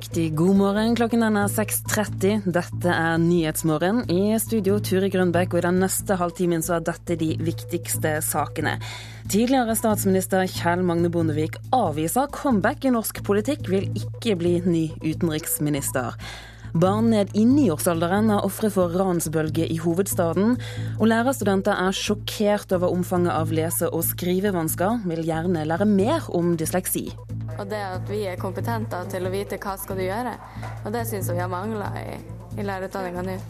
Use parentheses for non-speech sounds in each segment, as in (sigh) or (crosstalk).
riktig god morgen. Klokken er 6.30. Dette er Nyhetsmorgen. I studio Turi Grønbekk, og i den neste halvtimen så er dette de viktigste sakene. Tidligere statsminister Kjell Magne Bondevik avviser comeback i norsk politikk, vil ikke bli ny utenriksminister. Barn ned i niårsalderen er ofre for ransbølge i hovedstaden. Og lærerstudenter er sjokkert over omfanget av lese- og skrivevansker, vil gjerne lære mer om dysleksi. Og det at vi er kompetente til å vite hva skal du gjøre. Og det syns jeg vi har mangla i, i lærerutdanninga nå.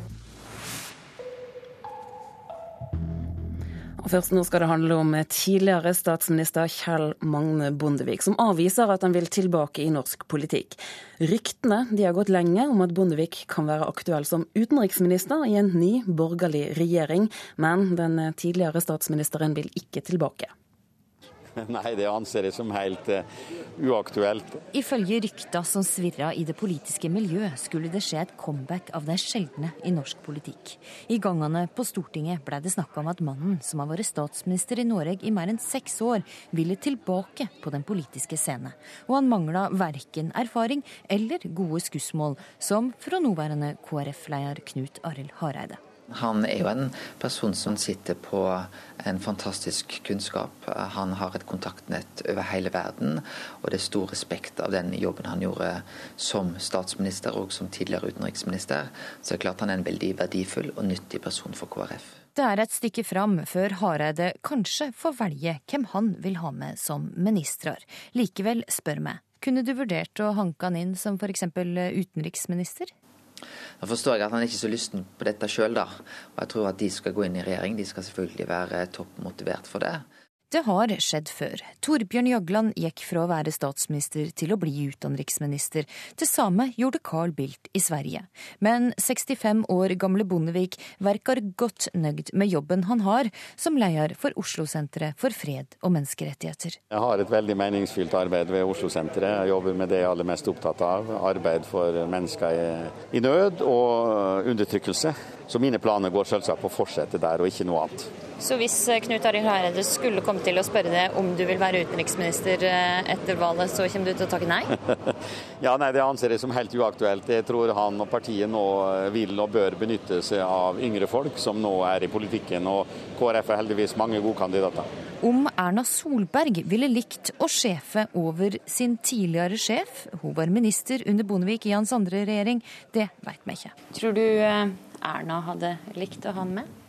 Og først nå skal det handle om tidligere statsminister Kjell Magne Bondevik, som avviser at han vil tilbake i norsk politikk. Ryktene de har gått lenge om at Bondevik kan være aktuell som utenriksminister i en ny borgerlig regjering, men den tidligere statsministeren vil ikke tilbake. (laughs) Nei, det anser jeg som helt uh, uaktuelt. Ifølge rykta som svirra i det politiske miljøet, skulle det skje et comeback av det sjeldne i norsk politikk. I gangene på Stortinget ble det snakka om at mannen som har vært statsminister i Norge i mer enn seks år, ville tilbake på den politiske scene. Og han mangla verken erfaring eller gode skussmål, som fra nåværende KrF-leder Knut Arild Hareide. Han er jo en person som sitter på en fantastisk kunnskap. Han har et kontaktnett over hele verden, og det er stor respekt av den jobben han gjorde som statsminister og som tidligere utenriksminister. Så det er klart han er en veldig verdifull og nyttig person for KrF. Det er et stykke fram før Hareide kanskje får velge hvem han vil ha med som ministrer. Likevel spør meg, kunne du vurdert å hanke han inn som f.eks. utenriksminister? Da forstår jeg at han er ikke så lysten på dette sjøl, da. Og jeg tror at de skal gå inn i regjering, de skal selvfølgelig være topp motivert for det. Det har skjedd før. Torbjørn Jagland gikk fra å være statsminister til å bli utenriksminister. Det samme gjorde Carl Bildt i Sverige. Men 65 år gamle Bondevik verker godt nøyd med jobben han har som leder for Oslo-senteret for fred og menneskerettigheter. Jeg har et veldig meningsfylt arbeid ved Oslo-senteret. Jeg jobber med det jeg er aller mest opptatt av. Arbeid for mennesker i nød og undertrykkelse. Så mine planer går selvsagt på å fortsette der, og ikke noe annet. Så hvis Knut Arild Hareide skulle komme til å spørre deg om du vil være utenriksminister etter valget, så kommer du til å takke nei? (laughs) ja, nei, Det anser jeg som helt uaktuelt. Jeg tror han og partiet nå vil og bør benytte seg av yngre folk som nå er i politikken, og KrF er heldigvis mange gode kandidater. Om Erna Solberg ville likt å sjefe over sin tidligere sjef, hun var minister under Bondevik i hans andre regjering, det vet vi ikke. Tror du Erna hadde likt å ha han med?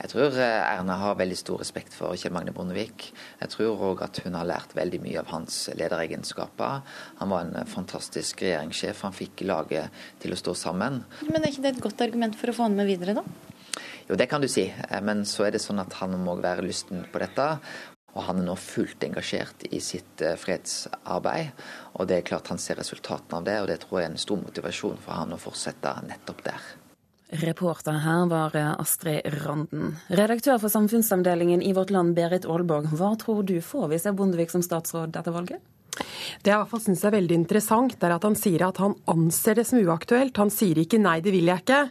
Jeg tror Erna har veldig stor respekt for Kjell Magne Bondevik. Jeg tror òg at hun har lært veldig mye av hans lederegenskaper. Han var en fantastisk regjeringssjef. Han fikk laget til å stå sammen. Men er ikke det et godt argument for å få han med videre, da? Jo, det kan du si. Men så er det sånn at han må være lysten på dette. Og han er nå fullt engasjert i sitt fredsarbeid. Og det er klart han ser resultatene av det, og det tror jeg er en stor motivasjon for han å fortsette nettopp der. Reporter her var Astrid Randen. Redaktør for samfunnsavdelingen i Vårt Land, Berit Aalborg. Hva tror du får vi se Bondevik som statsråd etter valget? Det jeg i hvert fall syns er veldig interessant, er at han sier at han anser det som uaktuelt. Han sier ikke 'nei, det vil jeg ikke'.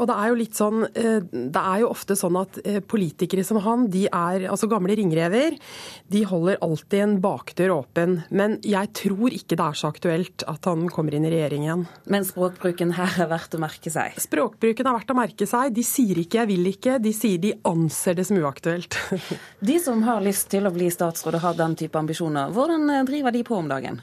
Og det er jo litt sånn Det er jo ofte sånn at politikere som han, de er altså gamle ringrever. De holder alltid en bakdør åpen. Men jeg tror ikke det er så aktuelt at han kommer inn i regjeringen. Men språkbruken her er verdt å merke seg? Språkbruken er verdt å merke seg. De sier ikke 'jeg vil ikke', de sier de anser det som uaktuelt. (laughs) de som har lyst til å bli statsråd og har den type ambisjoner, hvordan driver de på om dagen?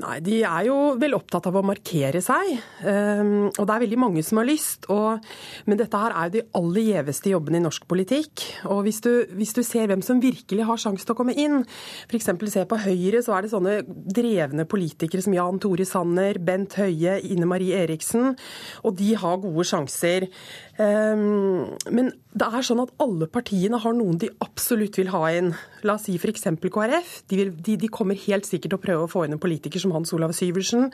Nei, De er jo vel opptatt av å markere seg. Um, og det er veldig mange som har lyst. Og, men dette her er jo de aller gjeveste jobbene i norsk politikk. Og hvis du, hvis du ser hvem som virkelig har sjanse til å komme inn, f.eks. se på Høyre, så er det sånne drevne politikere som Jan Tore Sanner, Bent Høie, Ine Marie Eriksen. Og de har gode sjanser. Um, men det er sånn at alle partiene har noen de absolutt vil ha inn. La oss si f.eks. KrF. De, vil, de, de, kommer helt sikkert til å prøve å få inn en politiker som Hans Olav Syversen.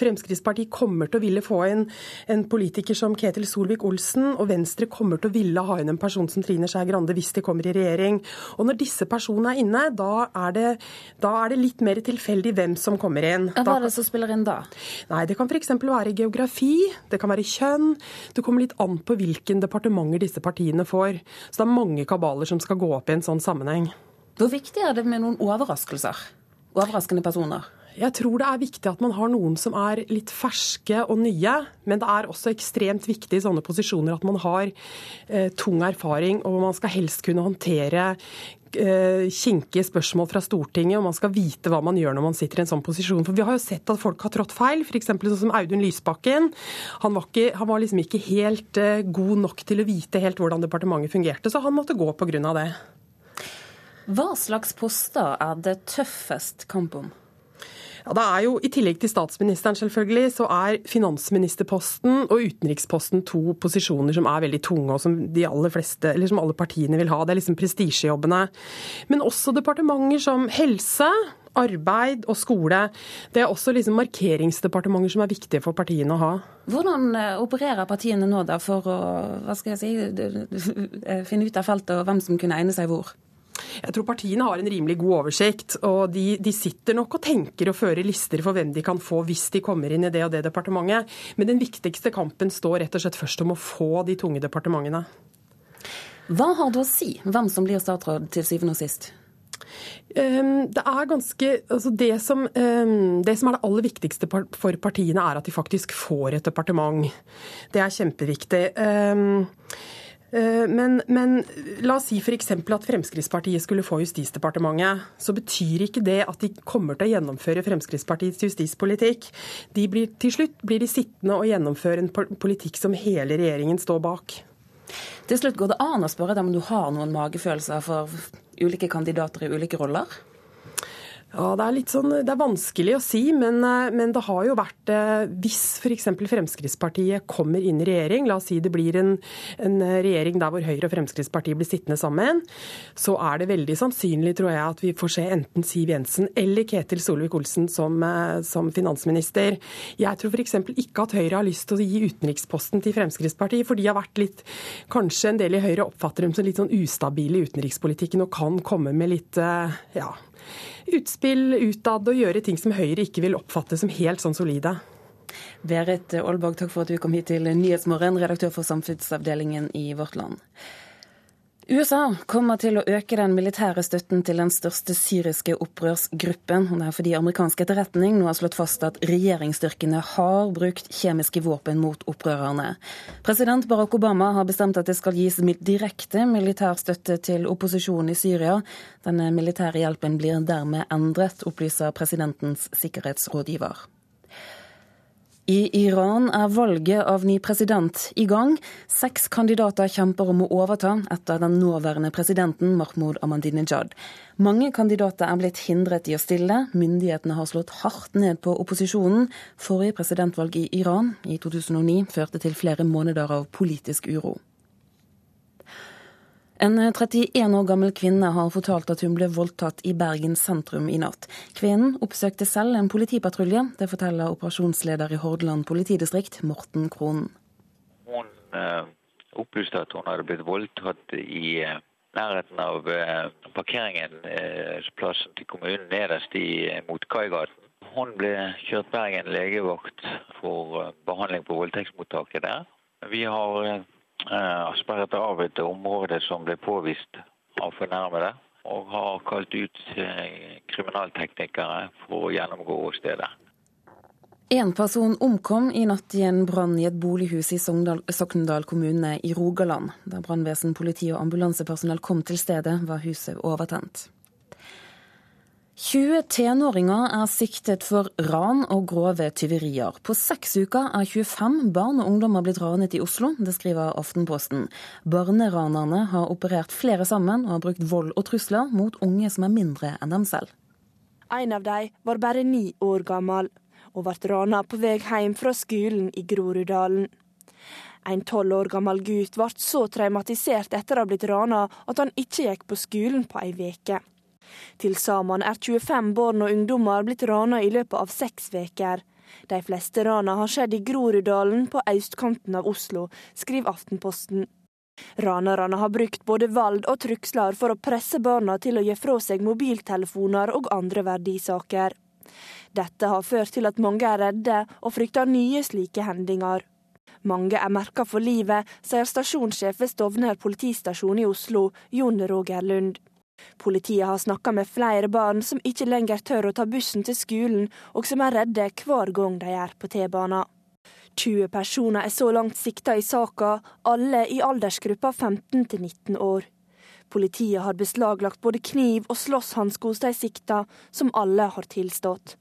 Fremskrittspartiet kommer til å ville få inn en politiker som Ketil Solvik-Olsen. Og Venstre kommer til å ville ha inn en person som Trine Skei Grande hvis de kommer i regjering. Og når disse personene er inne, da er det, da er det litt mer tilfeldig hvem som kommer inn. Hva er det som spiller inn da? Nei, Det kan f.eks. være geografi, det kan være kjønn. Det kommer litt an på hvilken departementer disse partiene får. Så det er mange kabaler som skal gå opp i en sånn sammenheng. Hvor viktig er det med noen overraskelser? Overraskende personer? Jeg tror det er viktig at man har noen som er litt ferske og nye. Men det er også ekstremt viktig i sånne posisjoner at man har eh, tung erfaring, og man skal helst kunne håndtere eh, kinkige spørsmål fra Stortinget, og man skal vite hva man gjør når man sitter i en sånn posisjon. For Vi har jo sett at folk har trådt feil, f.eks. sånn som Audun Lysbakken. Han var, ikke, han var liksom ikke helt eh, god nok til å vite helt hvordan departementet fungerte, så han måtte gå pga. det. Hva slags poster er det tøffest kamp om? Ja, det er jo, I tillegg til statsministeren, selvfølgelig, så er finansministerposten og utenriksposten to posisjoner som er veldig tunge, og som de aller fleste, eller som alle partiene vil ha. Det er liksom prestisjejobbene. Men også departementer som helse, arbeid og skole. Det er også liksom markeringsdepartementer som er viktige for partiene å ha. Hvordan eh, opererer partiene nå da for å hva skal jeg si, finne ut av feltet og hvem som kunne egne seg hvor? Jeg tror partiene har en rimelig god oversikt. og de, de, sitter nok og tenker og fører lister for hvem de kan få hvis de kommer inn i det og det departementet. Men den viktigste kampen står rett og slett først om å få de tunge departementene. Hva har det å si hvem som blir statsråd til syvende og sist? Ehm, det er ganske altså det, som, ehm, det som er det aller viktigste for partiene, er at de faktisk får et departement. Det er kjempeviktig. Eh, men, men, la oss si f.eks. at Fremskrittspartiet skulle få Justisdepartementet. Så betyr ikke det at de kommer til å gjennomføre Fremskrittspartiets justispolitikk. Blir, til slutt blir de sittende og gjennomføre en politikk som hele regjeringen står bak. Til slutt går det an å spørre deg om du har noen magefølelser for ulike kandidater i ulike roller? Ja, Det er litt sånn, det er vanskelig å si, men, eh, men det har jo vært eh, Hvis f.eks. Fremskrittspartiet kommer inn i regjering, la oss si det blir en, en, regjering der hvor Høyre og Fremskrittspartiet blir sittende sammen, så er det veldig sannsynlig, tror jeg, at vi får se enten Siv Jensen eller Ketil Solvik-Olsen som, eh, som, finansminister. Jeg tror f.eks. ikke at Høyre har lyst til å gi utenriksposten til Fremskrittspartiet, for de har vært litt Kanskje en del i Høyre oppfatter dem som litt sånn ustabile i utenrikspolitikken og kan komme med litt ja, utspill utad og gjøre ting som Høyre ikke vil oppfatte som helt sånn solide. Berit Aalborg, takk for at du kom hit til Nyhetsmorgen, redaktør for samfunnsavdelingen i Vårt Land. USA kommer til å øke den militære støtten til den største syriske opprørsgruppen. Det er fordi amerikansk etterretning nå har slått fast at regjeringsstyrkene har brukt kjemiske våpen mot opprørerne. President Barack Obama har bestemt at det skal gis direkte militær støtte til opposisjonen i Syria. Denne militære hjelpen blir dermed endret, opplyser presidentens sikkerhetsrådgiver. I Iran er valget av ny president i gang. Seks kandidater kjemper om å overta etter den nåværende presidenten Mahmoud Ahmadinejad. Mange kandidater er blitt hindret i å stille. Myndighetene har slått hardt ned på opposisjonen. Forrige presidentvalg i Iran i 2009 førte til flere måneder av politisk uro. En 31 år gammel kvinne har fortalt at hun ble voldtatt i Bergen sentrum i natt. Kvinnen oppsøkte selv en politipatrulje. Det forteller operasjonsleder i Hordaland politidistrikt, Morten Kronen. Hun eh, opplyste at hun hadde blitt voldtatt i eh, nærheten av eh, parkeringsplassen til kommunen nederst i, mot Kaigaten. Hun ble kjørt Bergen legevakt for eh, behandling på voldtektsmottaket der. Vi har sperret av et område som ble påvist av fornærmede, og har kalt ut eh, kriminalteknikere for å gjennomgå stedet. En person omkom i natt i en brann i et bolighus i Sokndal kommune i Rogaland. Da brannvesen, politi og ambulansepersonell kom til stedet, var huset overtent. 20 tenåringer er siktet for ran og grove tyverier. På seks uker er 25 barn og ungdommer blitt ranet i Oslo, det skriver Aftenposten. Barneranerne har operert flere sammen og har brukt vold og trusler mot unge som er mindre enn dem selv. En av dem var bare ni år gammel og ble rana på vei hjem fra skolen i Groruddalen. En tolv år gammel gutt ble så traumatisert etter å ha blitt rana at han ikke gikk på skolen på ei uke. Til sammen er 25 barn og ungdommer blitt rana i løpet av seks veker. De fleste rana har skjedd i Groruddalen på østkanten av Oslo, skriver Aftenposten. Ranerne har brukt både vold og trusler for å presse barna til å gi fra seg mobiltelefoner og andre verdisaker. Dette har ført til at mange er redde og frykter nye slike hendinger. Mange er merka for livet, sier stasjonssjef ved Stovner politistasjon i Oslo, Jon Roger Lund. Politiet har snakka med flere barn som ikke lenger tør å ta bussen til skolen, og som er redde hver gang de er på T-banen. 20 personer er så langt sikta i saka, alle i aldersgruppa 15 til 19 år. Politiet har beslaglagt både kniv og slåsshansker hos de sikta, som alle har tilstått.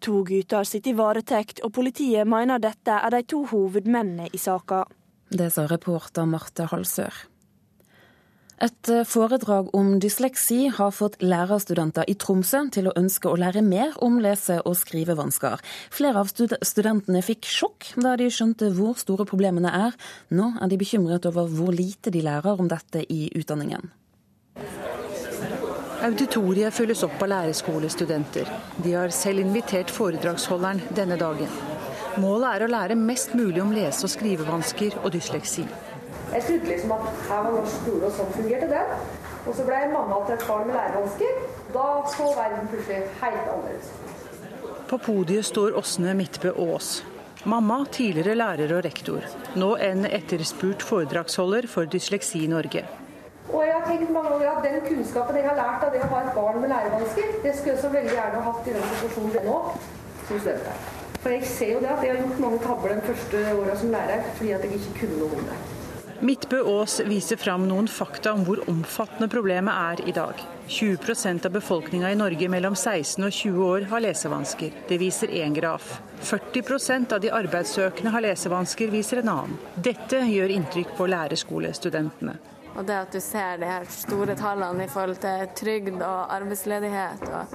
To gutter sitter i varetekt, og politiet mener dette er de to hovedmennene i saka. Det sa reporter Marte Halsør. Et eh, foredrag om dysleksi har fått lærerstudenter i Tromsø til å ønske å lære mer om lese- og skrivevansker. Flere av studentene fikk sjokk da de skjønte hvor store problemene er. Nå er de bekymret over hvor lite de lærer om dette i utdanningen. Auditoriet fylles opp av læreskolestudenter. De har selv invitert foredragsholderen denne dagen. Målet er å lære mest mulig om lese- og skrivevansker og dysleksi. Jeg trodde liksom at her var norsk skole, og sånn fungerte den. Og så ble jeg mamma til et barn med lærevansker. Da så verden plutselig helt annerledes På podiet står Åsne Midtbø Aas. Mamma, tidligere lærer og rektor. Nå en etterspurt foredragsholder for Dysleksi Norge. Og jeg har tenkt mange ganger at Den kunnskapen jeg har lært av det å ha et barn med lærevansker, det skulle jeg så veldig gjerne hatt i den situasjonen nå som student. For jeg ser jo det at jeg har gjort mange tabber de første åra som lærer fordi at jeg ikke kunne noe om det. Midtbø Aas viser fram noen fakta om hvor omfattende problemet er i dag. 20% av befolkninga i Norge mellom 16 og 20 år har lesevansker. Det viser én graf. 40% av de arbeidssøkende har lesevansker, viser en annen. Dette gjør inntrykk på lærerskolestudentene. Og det at du ser de her store tallene i forhold til trygd og arbeidsledighet, og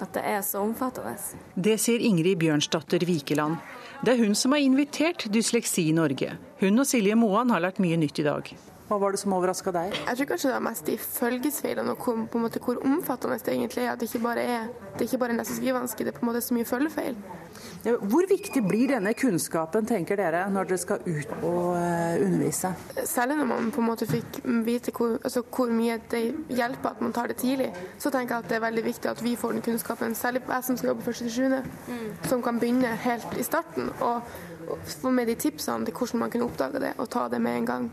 at det er så omfattende. Det sier Ingrid Bjørnsdatter Vikeland. Det er hun som har invitert Dysleksi i Norge. Hun og Silje Moan har lært mye nytt i dag. Hva var det som overraska deg? Jeg tror kanskje det var mest de følgesfeilene og hvor, på en måte, hvor omfattende det egentlig er. At det ikke bare er det er ikke bare skrivevansker, det er på en måte så mye følgefeil. Hvor viktig blir denne kunnskapen, tenker dere, når dere skal ut og eh, undervise? Særlig når man på en måte fikk vite hvor, altså hvor mye det hjelper at man tar det tidlig, så tenker jeg at det er veldig viktig at vi får den kunnskapen, særlig jeg som skal jobbe første til sjuende, mm. som kan begynne helt i starten. og få med de tipsene til hvordan man kan oppdage det, og ta det med en gang.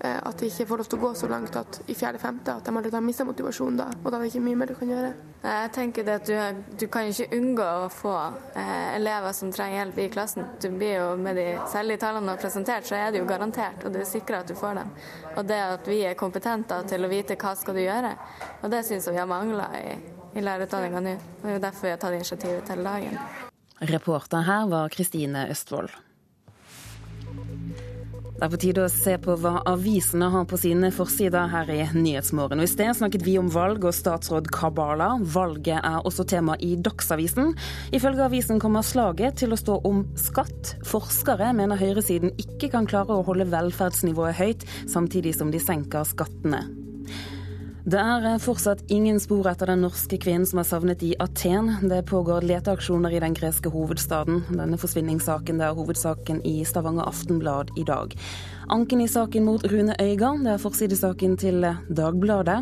Eh, at de ikke får lov til å gå så langt at i fjerde-femte at de allerede har mista motivasjonen da. Og da er det ikke mye mer du kan gjøre. Jeg tenker det at du, du kan ikke unngå å få eh, elever som trenger hjelp i klassen. Du blir jo Med de særlige tallene du har presentert, så er det jo garantert, og du er sikra at du får dem. Og det at vi er kompetente til å vite hva skal du gjøre, og det syns jeg vi har mangla i, i lærerutdanninga nå. Det er jo derfor vi har tatt initiativet til dagen. Reporter her var Kristine Østfold. Det er på tide å se på hva avisene har på sine forsider her i Nyhetsmorgen. I sted snakket vi om valg og statsråd Kabala. Valget er også tema i Dagsavisen. Ifølge avisen kommer slaget til å stå om skatt. Forskere mener høyresiden ikke kan klare å holde velferdsnivået høyt, samtidig som de senker skattene. Det er eh, fortsatt ingen spor etter den norske kvinnen som er savnet i Aten. Det pågår leteaksjoner i den greske hovedstaden. Denne forsvinningssaken er hovedsaken i Stavanger Aftenblad i dag. Anken i saken mot Rune Øygard, det er forsidesaken til Dagbladet.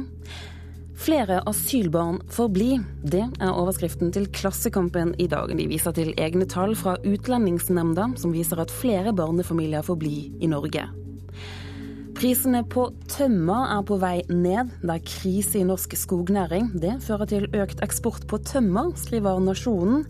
Flere asylbarn får bli. Det er overskriften til Klassekampen i dag. De viser til egne tall fra Utlendingsnemnda, som viser at flere barnefamilier får bli i Norge. Prisene på tømmer er på vei ned. Det er krise i norsk skognæring. Det fører til økt eksport på tømmer, skriver Nasjonen.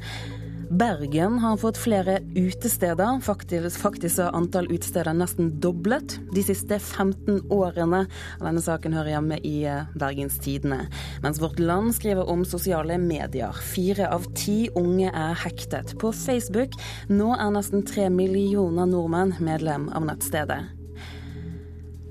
Bergen har fått flere utesteder. Faktisk, er antall utesteder nesten doblet de siste 15 årene. Denne saken hører hjemme i Bergenstidene. Bergens Tidende. Mens Vårt Land skriver om sosiale medier. Fire av ti unge er hektet på Facebook. Nå er nesten tre millioner nordmenn medlem av nettstedet.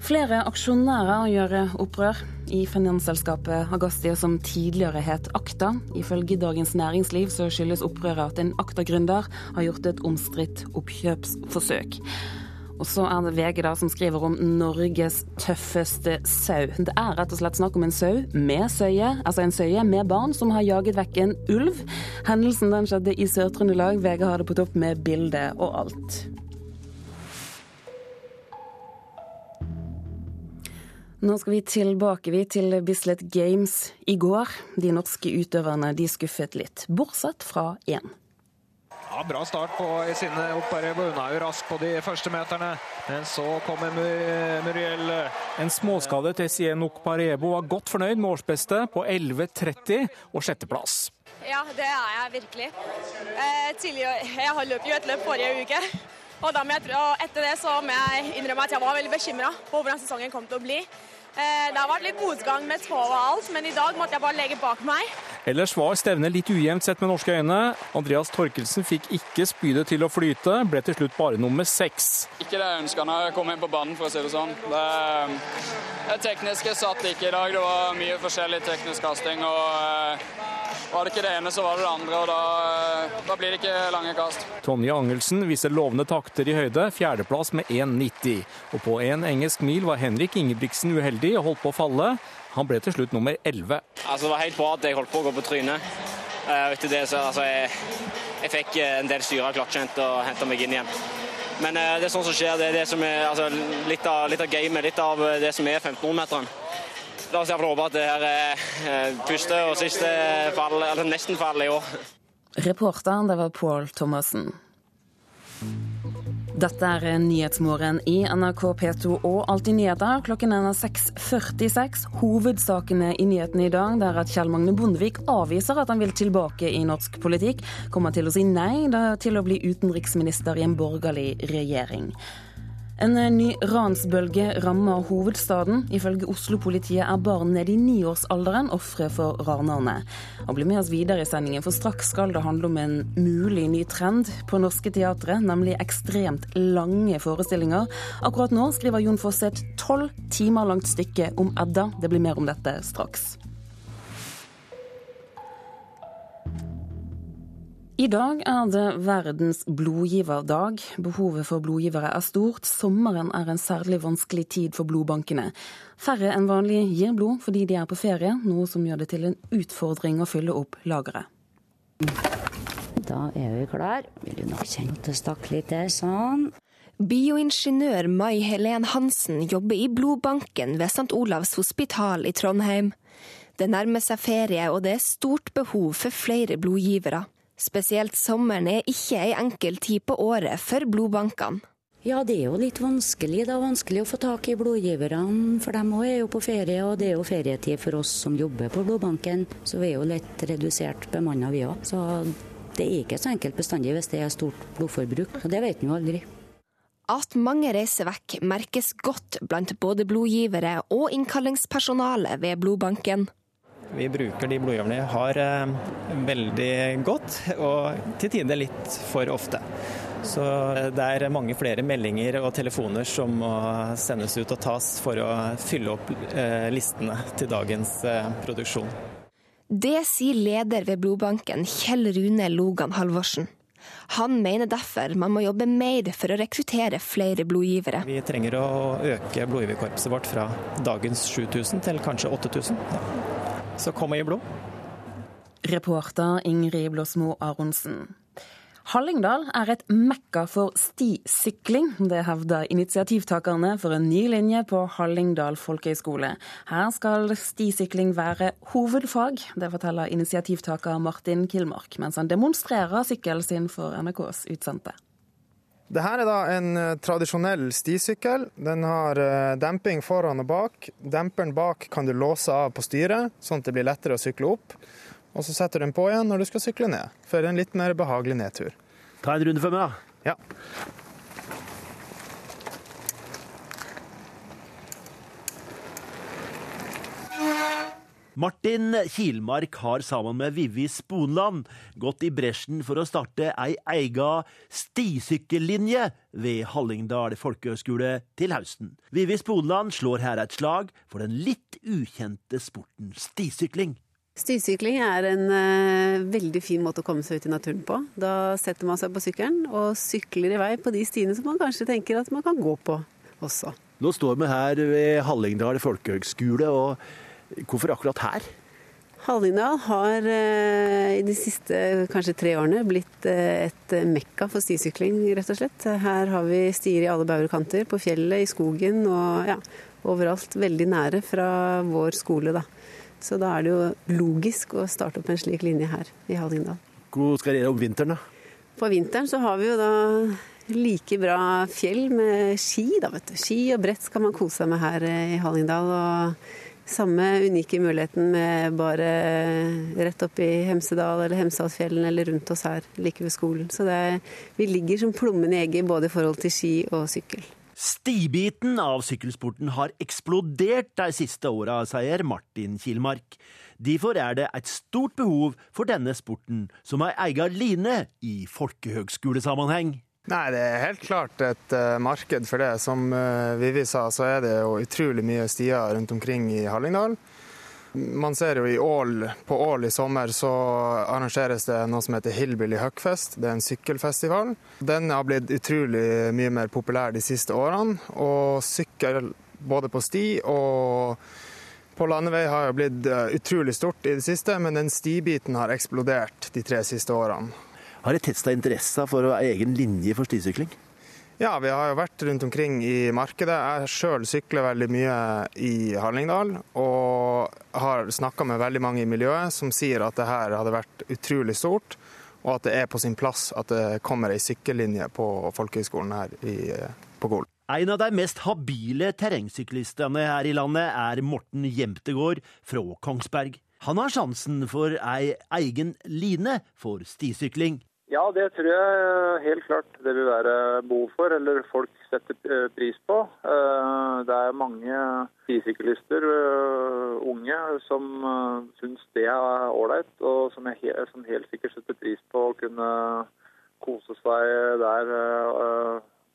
Flere aksjonærer gjør opprør i finansselskapet Agastia, som tidligere het Akta. Ifølge Dagens Næringsliv så skyldes opprøret at en Akta-gründer har gjort et omstridt oppkjøpsforsøk. Og så er det VG da som skriver om Norges tøffeste sau. Det er rett og slett snakk om en sau med søye, altså en søye med barn som har jaget vekk en ulv. Hendelsen den skjedde i Sør-Trøndelag. VG har det på topp med bilde og alt. Nå skal vi tilbake vi til Bislett Games i går. De norske utøverne de skuffet litt, bortsett fra én. Ja, Bra start på Isine Okparebo. Hun er jo rask på de første meterne, men så kommer Muriel. En småskadet Tessien Okparebo var godt fornøyd med årsbeste på 11.30 og sjetteplass. Ja, det er jeg virkelig. Eh, tidligere, jeg løp jo et løp forrige uke. Og, jeg, og, etter det så må jeg innrømme at jeg var veldig bekymra på hvordan sesongen kom til å bli. Eh, det har vært litt motgang med tå og alt, men i dag måtte jeg bare legge bak meg. Ellers var stevnet litt ujevnt sett med norske øyne. Andreas Torkelsen fikk ikke spydet til å flyte, ble til slutt bare nummer seks. Ikke det jeg ønska når jeg kom inn på banen, for å si det sånn. Det, det tekniske satt ikke i dag. Det var mye forskjellig teknisk kasting. og eh, var det ikke det ene, så var det det andre, og da, eh, da blir det ikke lange kast. Tonje Angelsen viser lovende takter i høyde, fjerdeplass med 1,90. Og på en engelsk mil var Henrik Ingebrigtsen uheldig og holdt på å falle. Han ble til slutt nummer 11. Altså, det var helt bra at jeg holdt på å gå på trynet. Uh, etter det, så, altså, jeg, jeg, fikk eh, en del syre av klatsjent og henta meg inn igjen. Men uh, det er sånn som skjer. Det er det som er altså, litt, av, litt av gamet, litt av det som er 1500-meteren. La oss iallfall håpe at det her er eh, første og siste fall, eller nesten fall i år. Reporteren, det var Pål Thomassen. Dette er Nyhetsmorgen i NRK P2 og Alltid nyheter. Klokken er 6.46. Hovedsakene i nyhetene i dag er at Kjell Magne Bondevik avviser at han vil tilbake i norsk politikk. Kommer til å si nei til å bli utenriksminister i en borgerlig regjering. En ny ransbølge rammer hovedstaden. Ifølge Oslo-politiet er barn nede i niårsalderen ofre for ranerne. Og bli med oss videre i sendingen, for straks skal det handle om en mulig ny trend på norske teatre, nemlig ekstremt lange forestillinger. Akkurat nå skriver Jon Fosse et tolv timer langt stykke om Edda. Det blir mer om dette straks. I dag er det verdens blodgiverdag. Behovet for blodgivere er stort. Sommeren er en særlig vanskelig tid for blodbankene. Færre enn vanlig gir blod fordi de er på ferie, noe som gjør det til en utfordring å fylle opp lageret. Da er vi klar. Vil du nok kjenne til å stakke litt til, sånn. Bioingeniør Mai Helen Hansen jobber i blodbanken ved St. Olavs hospital i Trondheim. Det nærmer seg ferie, og det er stort behov for flere blodgivere. Spesielt sommeren er ikke ei enkel tid på året for blodbankene. Ja, det er jo litt vanskelig. Det er vanskelig å få tak i blodgiverne, for de òg er jo på ferie. Og det er jo ferietid for oss som jobber på blodbanken, så vi er jo litt redusert bemanna vi òg. Så det er ikke så enkelt bestandig hvis det er stort blodforbruk. Og det vet en jo aldri. At mange reiser vekk, merkes godt blant både blodgivere og innkallingspersonale ved blodbanken. Vi bruker de blodgiverne vi har eh, veldig godt, og til tider litt for ofte. Så det er mange flere meldinger og telefoner som må sendes ut og tas for å fylle opp eh, listene til dagens eh, produksjon. Det sier leder ved blodbanken, Kjell Rune Logan Halvorsen. Han mener derfor man må jobbe mer for å rekruttere flere blodgivere. Vi trenger å øke blodgiverkorpset vårt fra dagens 7000 til kanskje 8000. Ja så kom jeg i blod. Reporter Ingrid Blåsmo Aronsen. Hallingdal er et mekka for stisykling. Det hevder initiativtakerne for en ny linje på Hallingdal folkehøgskole. Her skal stisykling være hovedfag. Det forteller initiativtaker Martin Kilmark, mens han demonstrerer sykkelen sin for NRKs utsendte. Dette er da en eh, tradisjonell stisykkel. Den har eh, demping foran og bak. Demperen bak kan du låse av på styret, sånn at det blir lettere å sykle opp. Og så setter du den på igjen når du skal sykle ned, for en litt mer behagelig nedtur. Ta en runde for meg, da. Ja. Martin Kilmark har sammen med Vivi Sponland gått i bresjen for å starte ei eiga stisykkellinje ved Hallingdal folkehøgskole til høsten. Vivi Sponland slår her et slag for den litt ukjente sporten stisykling. Stisykling er en uh, veldig fin måte å komme seg ut i naturen på. Da setter man seg på sykkelen og sykler i vei på de stiene som man kanskje tenker at man kan gå på også. Nå står vi her ved Hallingdal folkehøgskole. og Hvorfor akkurat her? Hallingdal har eh, i de siste kanskje tre årene blitt eh, et mekka for stisykling, rett og slett. Her har vi stier i alle bauger kanter, på fjellet, i skogen og ja, overalt. Veldig nære fra vår skole, da. Så da er det jo logisk å starte opp en slik linje her i Hallingdal. Hvor skal dere om vinteren, da? På vinteren så har vi jo da like bra fjell med ski, da, vet du. Ski og brett skal man kose seg med her i Hallingdal. og samme unike muligheten med bare rett opp i Hemsedal eller Hemsedalsfjellene eller rundt oss her like ved skolen. Så er, vi ligger som plommen i egget både i forhold til ski og sykkel. Stibiten av sykkelsporten har eksplodert de siste åra, sier Martin Kilmark. Derfor er det et stort behov for denne sporten som ei egen line i folkehøgskolesammenheng. Nei, Det er helt klart et uh, marked for det. Som uh, Vivi sa, så er det jo utrolig mye stier rundt omkring i Hallingdal. Man ser jo i Ål, på Ål i sommer så arrangeres det noe som heter Hillbilly Huckfest. Det er en sykkelfestival. Den har blitt utrolig mye mer populær de siste årene. Og sykkel både på sti og på landevei har jo blitt eh, utrolig stort i det siste, men den stibiten har eksplodert de tre siste årene. Har dere testa interessa for å ha egen linje for stisykling? Ja, vi har jo vært rundt omkring i markedet. Jeg sjøl sykler veldig mye i Hallingdal. Og har snakka med veldig mange i miljøet som sier at det her hadde vært utrolig stort. Og at det er på sin plass at det kommer ei sykkellinje på folkehøgskolen her i, på Gol. En av de mest habile terrengsyklistene her i landet er Morten Jemtegård fra Kongsberg. Han har sjansen for ei egen line for stisykling. Ja, det tror jeg helt klart det vil være behov for, eller folk setter eh, pris på. Eh, det er mange stisyklister, eh, unge, som syns det er ålreit, og som, som, helt sikkert setter pris på å kunne kose seg der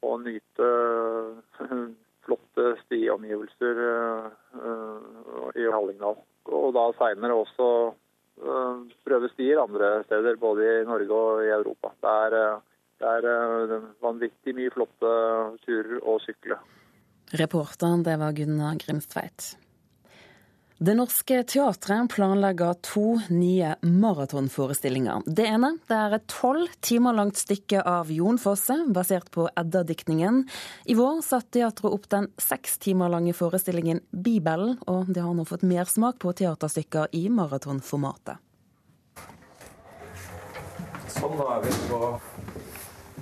og nyte flotte stiomgivelser i Hallingdal. Og da seinere også Eh, prøve stier andre steder, både i Norge og i Europa. Det er, eh, det er eh, vanvittig mye flotte turer å sykle. Reporteren, det var Gunnar Grimstveit. Det Norske Teatret planlegger to nye maratonforestillinger. Det ene det er et tolv timer langt stykke av Jon Fosse, basert på Edda-diktningen. I vår satte teatret opp den seks timer lange forestillingen Bibelen, og det har nå fått mersmak på teaterstykker i maratonformatet. Sånn, da er vi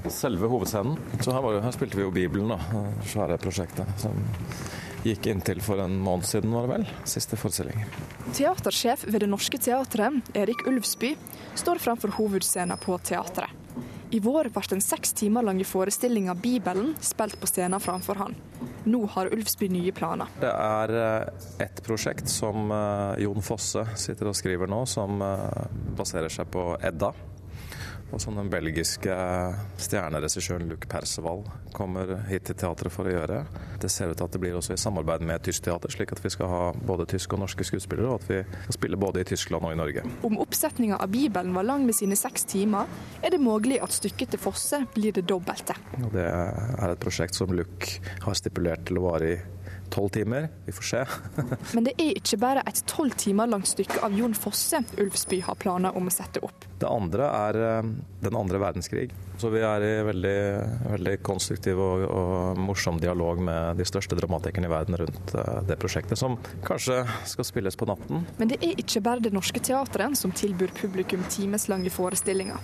på selve hovedscenen. Så her, var, her spilte vi jo Bibelen, da. Svære prosjektet. som gikk inntil for en måned siden, var det vel. Siste forestilling. Teatersjef ved Det Norske Teatret, Erik Ulvsby, står framfor hovedscenen på teatret. I vår ble den seks timer lange forestillinga Bibelen spilt på scenen framfor han. Nå har Ulfsby nye planer. Det er eh, et prosjekt som eh, Jon Fosse sitter og skriver nå, som eh, baserer seg på Edda og som den belgiske stjerneregissøren Luc Perceval kommer hit til teatret for å gjøre. Det ser ut til at det blir også i samarbeid med tysk teater, slik at vi skal ha både tyske og norske skuespillere, og at vi skal spille både i Tyskland og i Norge. Om oppsetninga av Bibelen var lang med sine seks timer, er det mulig at stykket til Fosse blir det dobbelte. Det er et prosjekt som Luc har stipulert til å vare i tolv timer. Vi får se. (laughs) Men det er ikke bare et tolv timer langt stykke av Jon Fosse Ulfsby har planer om å sette opp. Det andre er eh, den andre verdenskrig. Så vi er i veldig, veldig konstruktiv og, og, morsom dialog med de største dramatikerne i verden rundt eh, det prosjektet, som kanskje skal spilles på natten. Men det er ikke bare Det Norske Teatret som tilbyr publikum timeslange forestillinger.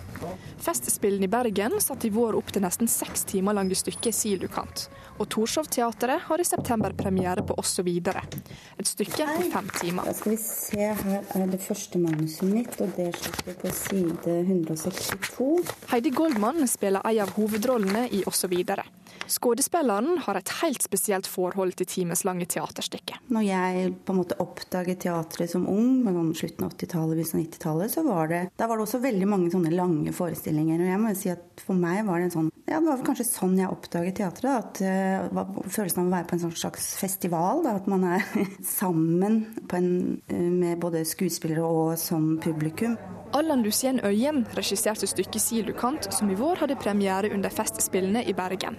Festspillene i Bergen satte i vår opp til nesten seks timer lange stykket Silukant. Og Torshov-teatret har i september premiere på Også videre. Et stykke på fem timer. Da skal vi se, her er det første manuset mitt, og det slutter på side 162. Heidi Goldmann spiller ei av hovedrollene i videre. Skuespilleren har et helt spesielt forhold til timeslange teaterstykker. Når jeg på en måte oppdaget teatret som ung, på slutten av 80-tallet, begynnelsen av 90-tallet, så var det, da var det også veldig mange sånne lange forestillinger. Og jeg må jo si at for meg var det en sånn Ja, det var kanskje sånn jeg oppdaget teatret. At uh, Følelsen av å være på en sånn slags festival. Da, at man er (laughs) sammen en, uh, med både skuespillere og som publikum. Allan Lucien Øyen regisserte stykket 'Silukant', som i vår hadde premiere under Festspillene i Bergen.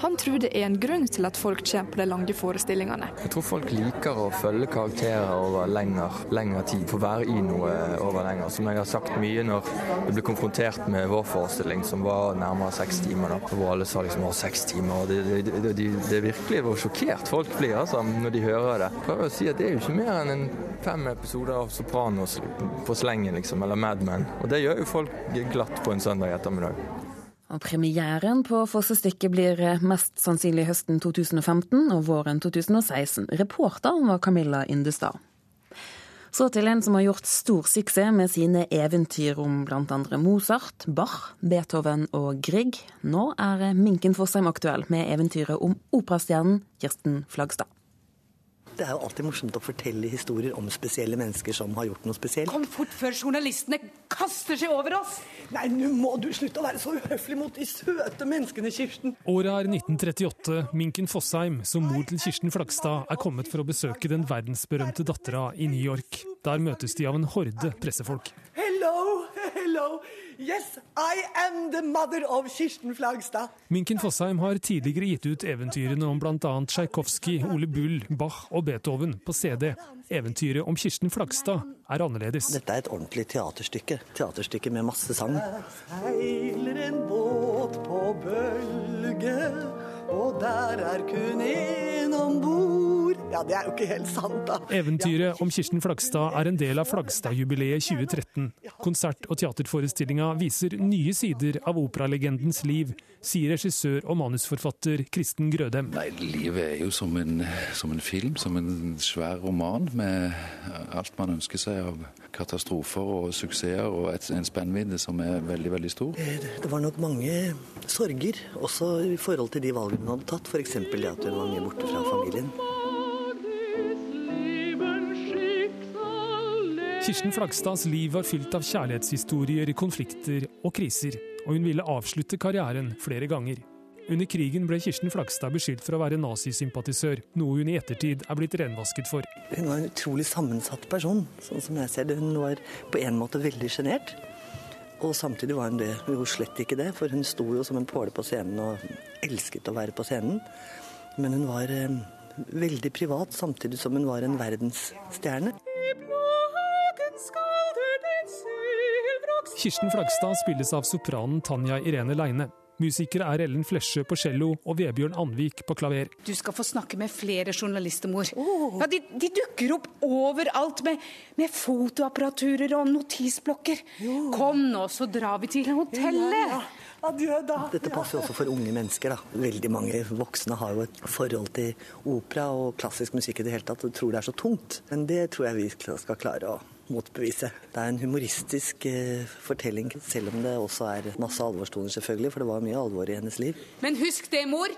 Han tror det er en grunn til at folk kommer på de lange forestillingene. Jeg tror folk liker å følge karakterer over lengre, lengre tid, få være i noe over lenger. Som jeg har sagt mye når jeg ble konfrontert med vår forestilling, som var nærmere seks timer. Da, hvor alle sa liksom å, seks timer. det, det, det, det, er virkelig hvor sjokkert folk blir altså, når de hører det. Prøver å si at det er jo ikke mer enn en fem episoder av Sopranos på slengen, liksom, eller Mad Men. Og det gjør jo folk glatt på en søndag ettermiddag. Og premieren på Fosse-stykket blir mest sannsynlig høsten 2015 og våren 2016. Reporter var Camilla Indestad. Så til en som har gjort stor suksess med sine eventyr om bl.a. Mozart, Bach, Beethoven og Grieg. Nå er Minken Fossheim aktuell med eventyret om operastjernen Kirsten Flagstad. Det er jo alltid morsomt å fortelle historier om spesielle mennesker som har gjort noe spesielt. Kom fort før journalistene kaster seg over oss! Nei, nå må du slutte å være så uhøflig mot de søte menneskene, Kirsten. Året er 1938. Minken Fossheim, som mor til Kirsten Flagstad, er kommet for å besøke den verdensberømte dattera i New York. Der møtes de av en horde pressefolk. Hello, hello. Yes, I am the mother of Kirsten Flagstad. Minken Fossheim har tidligere gitt ut eventyrene om bl.a. Tsjajkovskij, Ole Bull, Bach og Beethoven på CD. Eventyret om Kirsten Flagstad er annerledes. Dette er et ordentlig teaterstykke. Teaterstykke med masse sang. Der Seiler en båt på bølge, og der er kun én om bord. Ja, det er jo ikke helt sant, da. Eventyret om Kirsten Flagstad er en del av Flagstad-jubileet 2013. Konsert- og teaterforestillinga viser nye sider av operalegendens liv, sier regissør og manusforfatter Kristen Grødem. Nei, Livet er jo som en, som en film, som en svær roman med alt man ønsker seg av katastrofer og suksesser og et, en spennvidde som er veldig, veldig stor. Det var nok mange sorger, også i forhold til de valgene hun hadde tatt. F.eks. det at hun var mye borte fra familien. Kirsten Flagstads liv var fylt av kjærlighetshistorier, konflikter og kriser, og hun ville avslutte karrieren flere ganger. Under krigen ble Kirsten Flagstad beskyldt for å være nazisympatisør, noe hun i ettertid er blitt renvasket for. Hun var en utrolig sammensatt person, sånn som jeg ser det. Hun var på en måte veldig sjenert. Og samtidig var hun det, jo slett ikke det, for hun sto jo som en påle på scenen og elsket å være på scenen. Men hun var eh, veldig privat, samtidig som hun var en verdensstjerne. Kirsten Flagstad spilles av sopranen Tanja Irene Leine. Musikere er Ellen Flesjø på cello og Vebjørn Anvik på klaver. Du skal få snakke med flere journalister, mor. Oh. Ja, de, de, dukker opp overalt med, med fotoapparaturer og notisblokker. Oh. Kom nå, så drar vi til hotellet. Ja, ja. Adjø, da. Dette passer også for unge mennesker. da. Veldig mange voksne har jo et forhold til opera og klassisk musikk i det hele tatt og tror det er så tungt. Men det tror jeg vi skal klare å motbevise. Det er en humoristisk eh, fortelling, selv om det også er masse alvorstoner, selvfølgelig, for det var mye alvor i hennes liv. Men husk det, mor.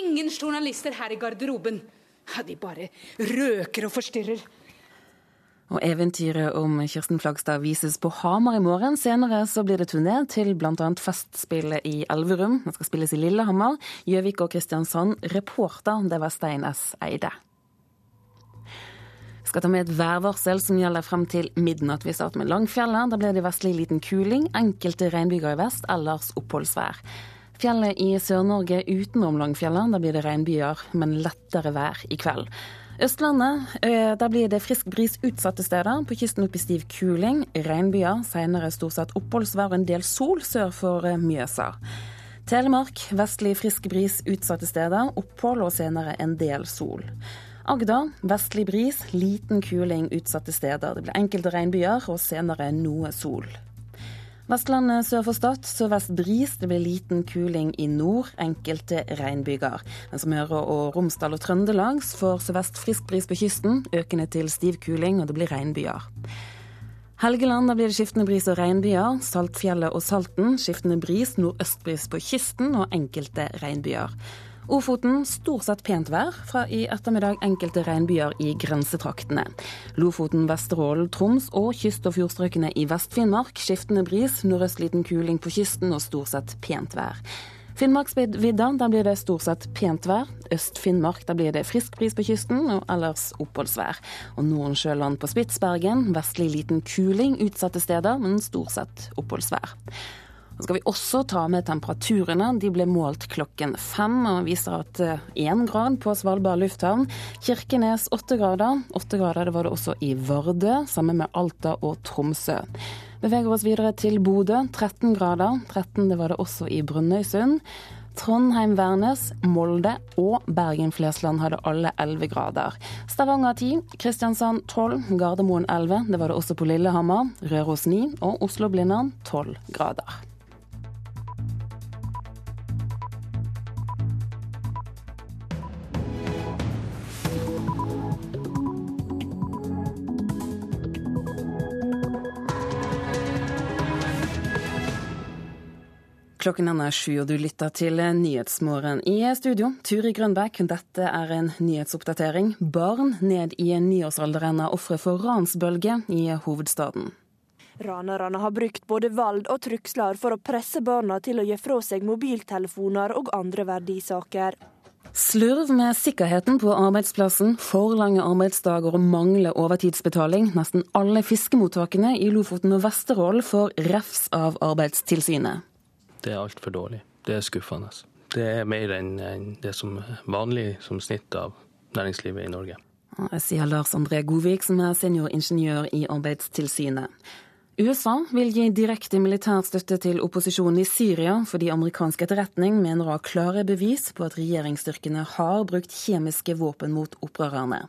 Ingen journalister her i garderoben. De bare røker og forstyrrer. Og Eventyret om Kirsten Flagstad vises på Hamar i morgen. Senere så blir det turné til bl.a. Festspillet i Elverum. Det skal spilles i Lillehammer, Gjøvik og Kristiansand. Reporter det var Stein S. Eide. Skal ta med et værvarsel som gjelder frem til midnatt. Vi starter med Langfjellet. Da blir det vestlig liten kuling. Enkelte regnbyger i vest, ellers oppholdsvær. Fjellet i Sør-Norge utenom Langfjellet, da blir det regnbyger, men lettere vær i kveld. Østlandet, der blir det frisk bris utsatte steder. På kysten opp i stiv kuling. Regnbyger, senere stort sett oppholdsvær og en del sol sør for Mjøsa. Telemark, vestlig frisk bris utsatte steder. Opphold og senere en del sol. Agder, vestlig bris, liten kuling utsatte steder. Det blir enkelte regnbyger og senere noe sol. Vestlandet sør for Stad sørvest bris. Det blir liten kuling i nord, enkelte regnbyger. Mens Møre og Romsdal og Trøndelag får sørvest frisk bris på kysten, økende til stiv kuling, og det blir regnbyger. Helgeland da blir det skiftende bris og regnbyger. Saltfjellet og Salten skiftende bris, nordøstbris på kysten og enkelte regnbyger. Ofoten stort sett pent vær, fra i ettermiddag enkelte regnbyger i grensetraktene. Lofoten, Vesterålen, Troms og kyst- og fjordstrøkene i Vest-Finnmark skiftende bris, nordøst liten kuling på kysten og stort sett pent vær. Finnmarksvidda, der blir det stort sett pent vær. Øst-Finnmark, der blir det frisk bris på kysten og ellers oppholdsvær. Og Nordensjøland på Spitsbergen, vestlig liten kuling utsatte steder, men stort sett oppholdsvær. Så skal vi også ta med temperaturene. De ble målt klokken fem og viser at én grad på Svalbard lufthavn. Kirkenes åtte grader. Åtte grader det var det også i Vardø, sammen med Alta og Tromsø. Beveger oss videre til Bodø. 13 grader. 13 det var det også i Brønnøysund. Trondheim-Værnes, Molde og Bergen-Flesland hadde alle 11 grader. Stavanger 10, Kristiansand 12, Gardermoen 11, det var det også på Lillehammer. Røros 9 og Oslo-Blindern 12 grader. Klokken er sju, og du lytter til Nyhetsmorgen. I studio, Turi Grønbæk. Dette er en nyhetsoppdatering. Barn ned i niårsalderen er ofre for ransbølge i hovedstaden. Ranerne har brukt både vold og trusler for å presse barna til å gi fra seg mobiltelefoner og andre verdisaker. Slurv med sikkerheten på arbeidsplassen, for lange arbeidsdager og mangler overtidsbetaling. Nesten alle fiskemottakene i Lofoten og Vesterålen får refs av Arbeidstilsynet. Det er altfor dårlig. Det er skuffende. Det er mer enn det som er vanlig som snitt av næringslivet i Norge. Jeg sier Lars André Godvik, som er senioringeniør i Arbeidstilsynet. USA vil gi direkte militær støtte til opposisjonen i Syria, fordi amerikansk etterretning mener å ha klare bevis på at regjeringsstyrkene har brukt kjemiske våpen mot opprørerne.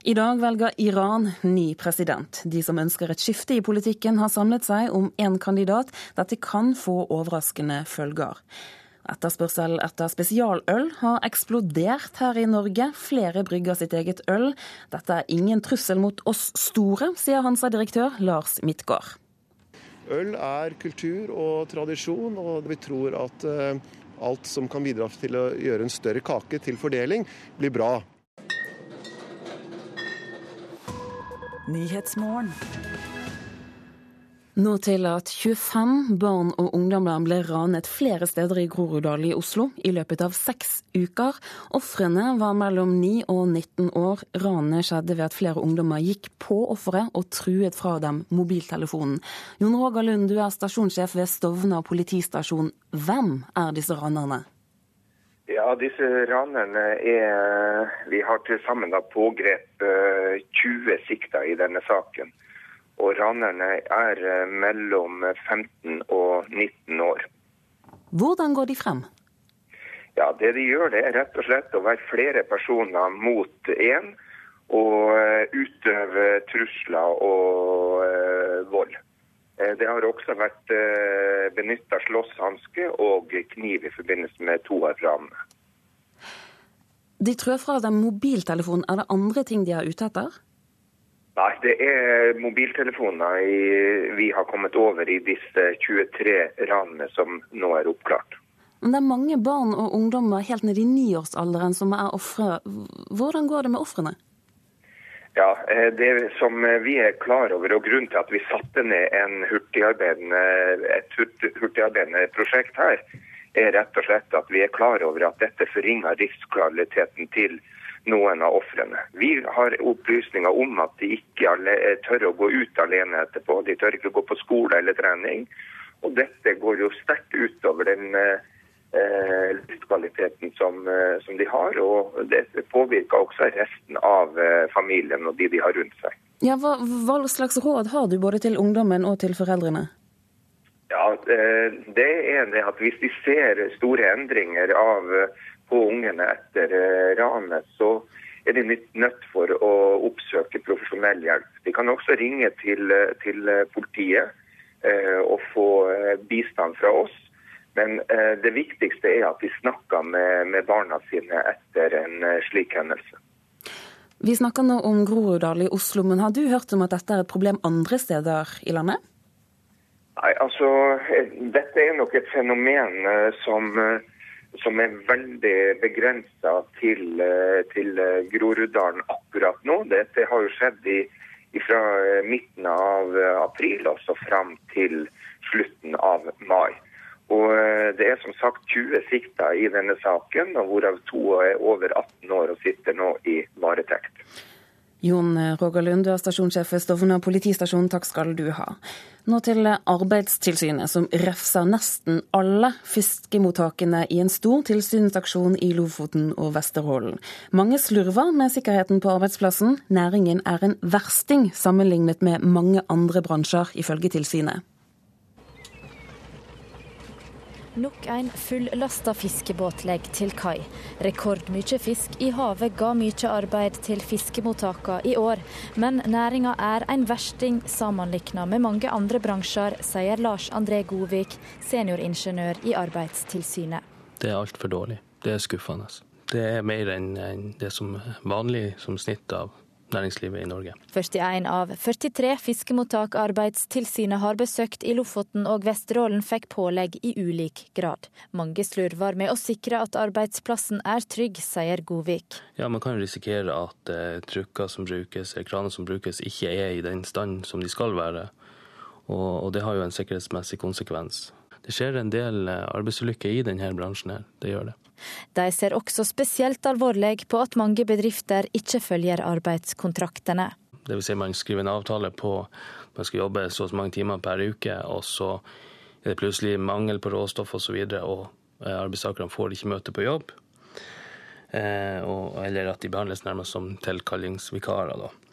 I dag velger Iran ny president. De som ønsker et skifte i politikken, har samlet seg om én kandidat. Dette kan få overraskende følger. Etterspørsel etter spesialøl har eksplodert her i Norge. Flere brygger sitt eget øl. Dette er ingen trussel mot oss store, sier Hansa-direktør Lars Midtgaard. Øl er kultur og tradisjon, og vi tror at eh, alt som kan bidra til å gjøre en større kake til fordeling, blir bra. Nå til at 25 barn og ungdommer ble ranet flere steder i Groruddalen i Oslo i løpet av seks uker. Ofrene var mellom 9 og 19 år. Ranet skjedde ved at flere ungdommer gikk på offeret og truet fra dem mobiltelefonen. Jon Roger Lund, du er stasjonssjef ved Stovner politistasjon. Hvem er disse ranerne? Ja, disse ranerne er Vi har til sammen pågrepet 20 sikta i denne saken. Og ranerne er mellom 15 og 19 år. Hvordan går de frem? Ja, Det de gjør, det er rett og slett å være flere personer mot én og utøve trusler og vold. Det har også vært uh, benytta slåsshanske og kniv i forbindelse med to av ranene. De trør fra den mobiltelefonen. Er det andre ting de er ute etter? Nei, det er mobiltelefoner vi har kommet over i disse 23 ranene som nå er oppklart. Men det er mange barn og ungdommer helt ned i niårsalderen som er ofre. Hvordan går det med ofrene? Ja, Det som vi er klar over, og grunnen til at vi satte ned en hurtigarbeidende, et hurtigarbeidende prosjekt her, er rett og slett at vi er klar over at dette forringer livskvaliteten til noen av ofrene. Vi har opplysninger om at de ikke tør å gå ut alene etterpå. De tør ikke gå på skole eller trening. Og dette går jo sterkt utover den eh, livskvaliteten som, eh, som, de har. Og det påvirker også resten av eh, familien og de de har rundt seg. Ja, hva, hva slags råd har du både til ungdommen og til foreldrene? Ja, eh, det er det at Hvis de ser store endringer av, eh, på ungene etter eh, ranet, så er de nødt for å oppsøke profesjonell hjelp. De kan også ringe til, til politiet og få bistand fra oss. Men det viktigste er at de snakker med, med barna sine etter en slik hendelse. Vi snakker nå om Groruddal i Oslo, men har du hørt om at dette er et problem andre steder i landet? Nei, altså, Dette er nok et fenomen eh, som, eh, som er veldig begrensa til, eh, til Groruddalen akkurat nå. Dette har jo skjedd i, fra midten av april også fram til slutten av mai. Og Det er som sagt 20 sikta i denne saken, og hvorav to er over 18 år og sitter nå i varetekt. Jon Roger Lund, du er stasjonssjef ved Stovner politistasjon. Takk skal du ha. Nå til Arbeidstilsynet, som refser nesten alle fiskemottakene i en stor tilsynsaksjon i Lofoten og Vesterålen. Mange slurver med sikkerheten på arbeidsplassen. Næringen er en versting sammenlignet med mange andre bransjer, ifølge tilsynet. Nok en fullasta fiskebåt legger til kai. Rekordmye fisk i havet ga mye arbeid til fiskemottakene i år. Men næringa er en versting sammenlignet med mange andre bransjer, sier Lars André Godvik, senioringeniør i Arbeidstilsynet. Det er altfor dårlig. Det er skuffende. Det er mer enn det som er vanlig som snitt av næringslivet i Norge. 41 av 43 fiskemottak Arbeidstilsynet har besøkt i Lofoten og Vesterålen fikk pålegg i ulik grad. Mange slurver med å sikre at arbeidsplassen er trygg, sier Godvik. Ja, Man kan risikere at eh, trucker som brukes, kraner som brukes, ikke er i den stand som de skal være. Og, og det har jo en sikkerhetsmessig konsekvens. Det skjer en del eh, arbeidsulykker i denne bransjen her. Det gjør det. De ser også spesielt alvorlig på at mange bedrifter ikke følger arbeidskontraktene. Det vil si man skriver en avtale på man skal jobbe så og så mange timer per uke, og så er det plutselig mangel på råstoff osv., og, så videre, og eh, arbeidstakerne får ikke møte på jobb. Eh, og, eller at de behandles nærmest som tilkallingsvikarer. da.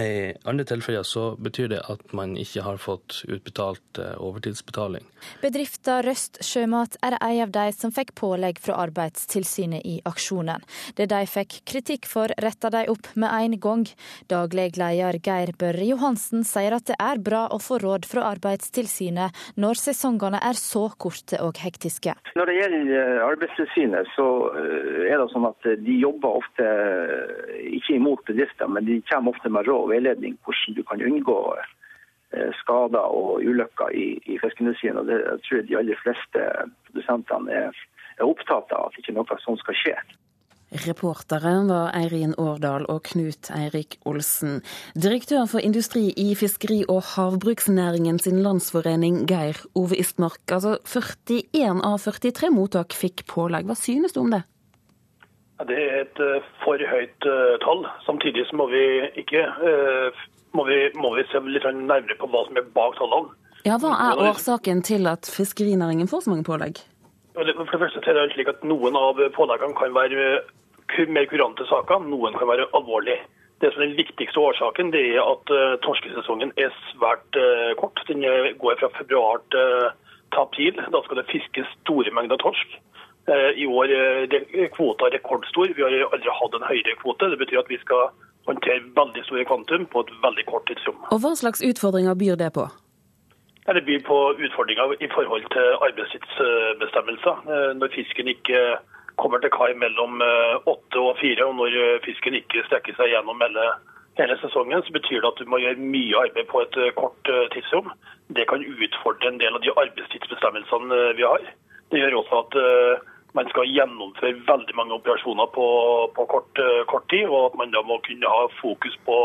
I andre tilfeller så betyr det at man ikke har fått utbetalt eh, overtidsbetaling. Bedriften Røst Sjømat er en av de som fikk pålegg fra Arbeidstilsynet i aksjonen. Det de fikk kritikk for, retta de opp med en gang. Daglig leder Geir Børre Johansen sier at det er bra å få råd fra Arbeidstilsynet når sesongene er så korte og hektiske. Når det gjelder eh, Arbeidstilsynet, så eh, er det sånn at de jobber ofte ikke imot bedrifter, men de kommer ofte med råd og veiledning hvordan du kan unngå eh, skader og ulykker i, i fiskeindustrien. Og det jeg tror jeg de aller fleste produsentene er, er opptatt av at ikke noe sånt skal skje. Reportere var Eirin Årdal og Knut Eirik Olsen. Direktør for industri i fiskeri- og havbruksnæringen sin landsforening, Geir Ove Istmark. Altså 41 av 43 mottak fikk pålegg. Hva synes du om det? Det er et eh, for høyt uh, tall. Samtidig så må vi ikke uh, må vi, må vi, se litt nærmere på hva som er bak tallene. Ja, Hva er årsaken til at fiskerinæringen får så mange pålegg? For det første er det slik at Noen av påleggene kan være mer kurante saker, noen kan være alvorlige. Det som er Den viktigste årsaken det er at torskesesongen er svært kort. Den går fra februar til april. Da skal det fiskes store mengder torsk. Eh, I år er eh, kvota rekordstor. Vi har aldri hatt en høyere kvote. Det betyr at vi skal håndtere veldig store kvantum på et veldig kort tidsrom. Og Hva slags utfordringer byr det på? Det byr på utfordringer i forhold til arbeidstidsbestemmelser. Eh, når fisken ikke kommer til kai mellom åtte og fire, og når fisken ikke strekker seg gjennom hele, hele sesongen, så betyr det at du må gjøre mye arbeid på et kort tidsrom. Det kan utfordre en del av de arbeidstidsbestemmelsene vi har. Det gjør også at man skal gjennomføre veldig mange operasjoner på, på kort, eh, kort, tid, og at man da må kunne ha fokus på,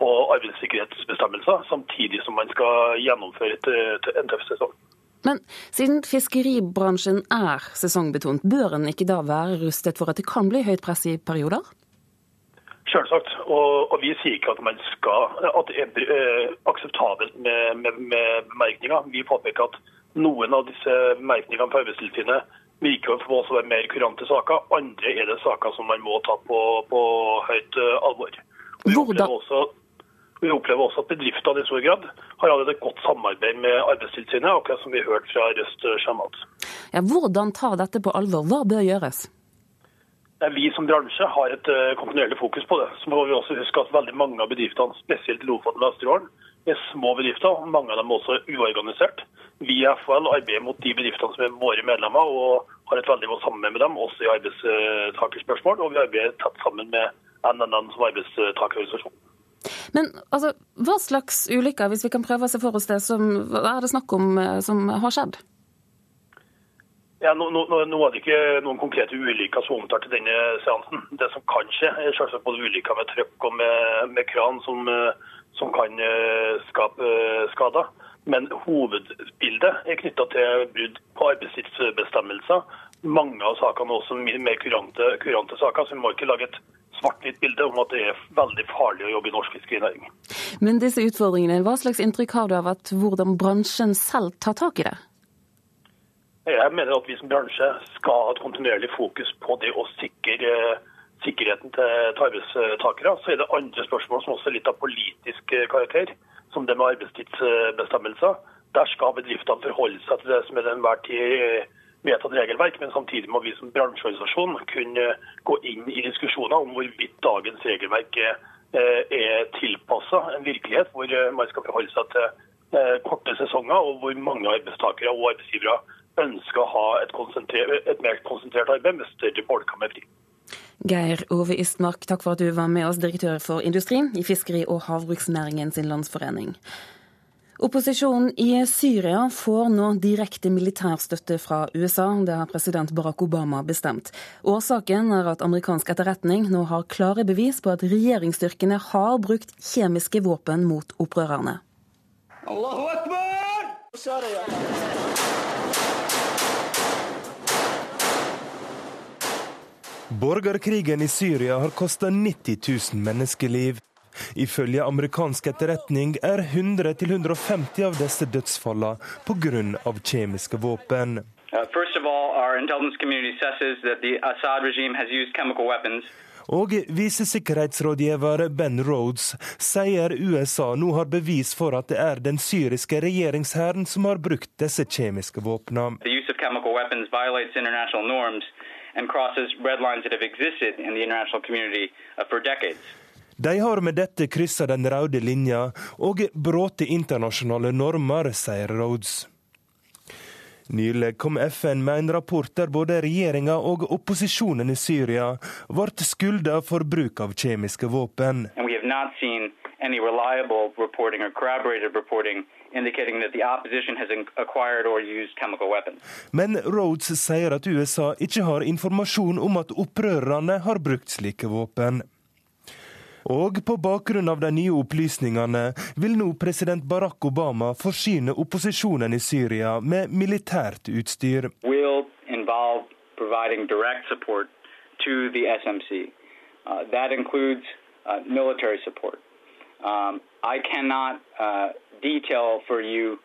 på arbeidssikkerhetsbestemmelser, samtidig som man skal gjennomføre et, en tøff sesong. Men siden fiskeribransjen er sesongbetont, bør en ikke da være rustet for at det kan bli høyt press i perioder? Selvsagt. Og, og, vi sier ikke at man skal, at det er eh, akseptabelt med, med, med bemerkninger. Vi påpeker at noen av disse bemerkningene på Arbeidstilsynet virker for også være mer kurante saker. Andre er det saker som man må ta på, på høyt uh, alvor. Vi opplever, også, vi opplever, også, at bedriftene i stor grad har hatt et godt samarbeid med Arbeidstilsynet, akkurat som vi har hørt fra Røst Sjømat. Ja, hvordan ta dette på alvor? Hva bør gjøres? Vi som bransje har et uh, kontinuerlig fokus på det. Så må vi også huske at veldig mange av bedriftene, spesielt i Lofoten og Vesterålen, er små bedrifter. Mange av dem er også uorganisert. Vi i FHL arbeider mot de bedriftene som er våre medlemmer, og har et veldig godt samarbeid med dem, også i arbeidstakerspørsmål. Og vi arbeider tett sammen med NNN som arbeidstakerorganisasjon. Men altså, hva slags ulykker, hvis vi kan prøve å se for oss det, som, er det snakk om eh, som har skjedd? Ja, nå, nå, nå, er det ikke noen konkrete ulykker som omtalt i denne seansen. Det som kan skje, er selvsagt både ulykker med trykk og med, med kran som, eh, som kan eh, skape skader. Men hovedbildet er knytta til brudd på arbeidstidsbestemmelser. Mange av sakene er også mer kurante, kurante saker, så vi må ikke lage et svart-hvitt bilde om at det er veldig farlig å jobbe i norsk fiskerinæring. Men disse utfordringene, hva slags inntrykk har du av at hvordan bransjen selv tar tak i det? Jeg mener at vi som bransje skal ha et kontinuerlig fokus på det å sikre sikkerheten til arbeidstakere. Så er det andre spørsmål som også er litt av politisk karakter, som det med arbeidstidsbestemmelser. Der skal bedriftene forholde seg til det som er den enhver tid vedtatt regelverk, men samtidig må vi som bransjeorganisasjon kunne gå inn i diskusjoner om hvorvidt dagens regelverk er tilpassa en virkelighet hvor man skal forholde seg til korte sesonger, og hvor mange arbeidstakere og arbeidsgivere ønsker å ha et, et mer konsentrert arbeid med større bolker med fri. Geir Ove Istmark, takk for at du var med oss, direktør for industri i Fiskeri- og havbruksnæringen sin landsforening. Opposisjonen i Syria får nå direkte militærstøtte fra USA. Det har president Barack Obama bestemt. Årsaken er at amerikansk etterretning nå har klare bevis på at regjeringsstyrkene har brukt kjemiske våpen mot opprørerne. Allahu Akbar! Borgerkrigen i Syria har kosta 90 000 menneskeliv. Ifølge amerikansk etterretning er 100-150 av disse dødsfallene pga. kjemiske våpen. Og visesikkerhetsrådgiver Ben Rhodes sier USA nå har bevis for at det er den syriske regjeringshæren som har brukt disse kjemiske våpnene and crosses red lines that have existed in the international community uh, for decades. De har med dette kryssa den røde linja og brutt internasjonale normer, sier Rhodes. Nylig kom FN med en rapport der både regjeringa og opposisjonen i Syria ble skylda for bruk av kjemiske våpen. And we have not seen any reliable reporting or corroborated reporting men Rhodes sier at USA ikke har informasjon om at opprørerne har brukt slike våpen. Og på bakgrunn av de nye opplysningene vil nå president Barack Obama forsyne opposisjonen i Syria med militært utstyr. Uh, that includes uh, military support. Um, I cannot uh, detail for you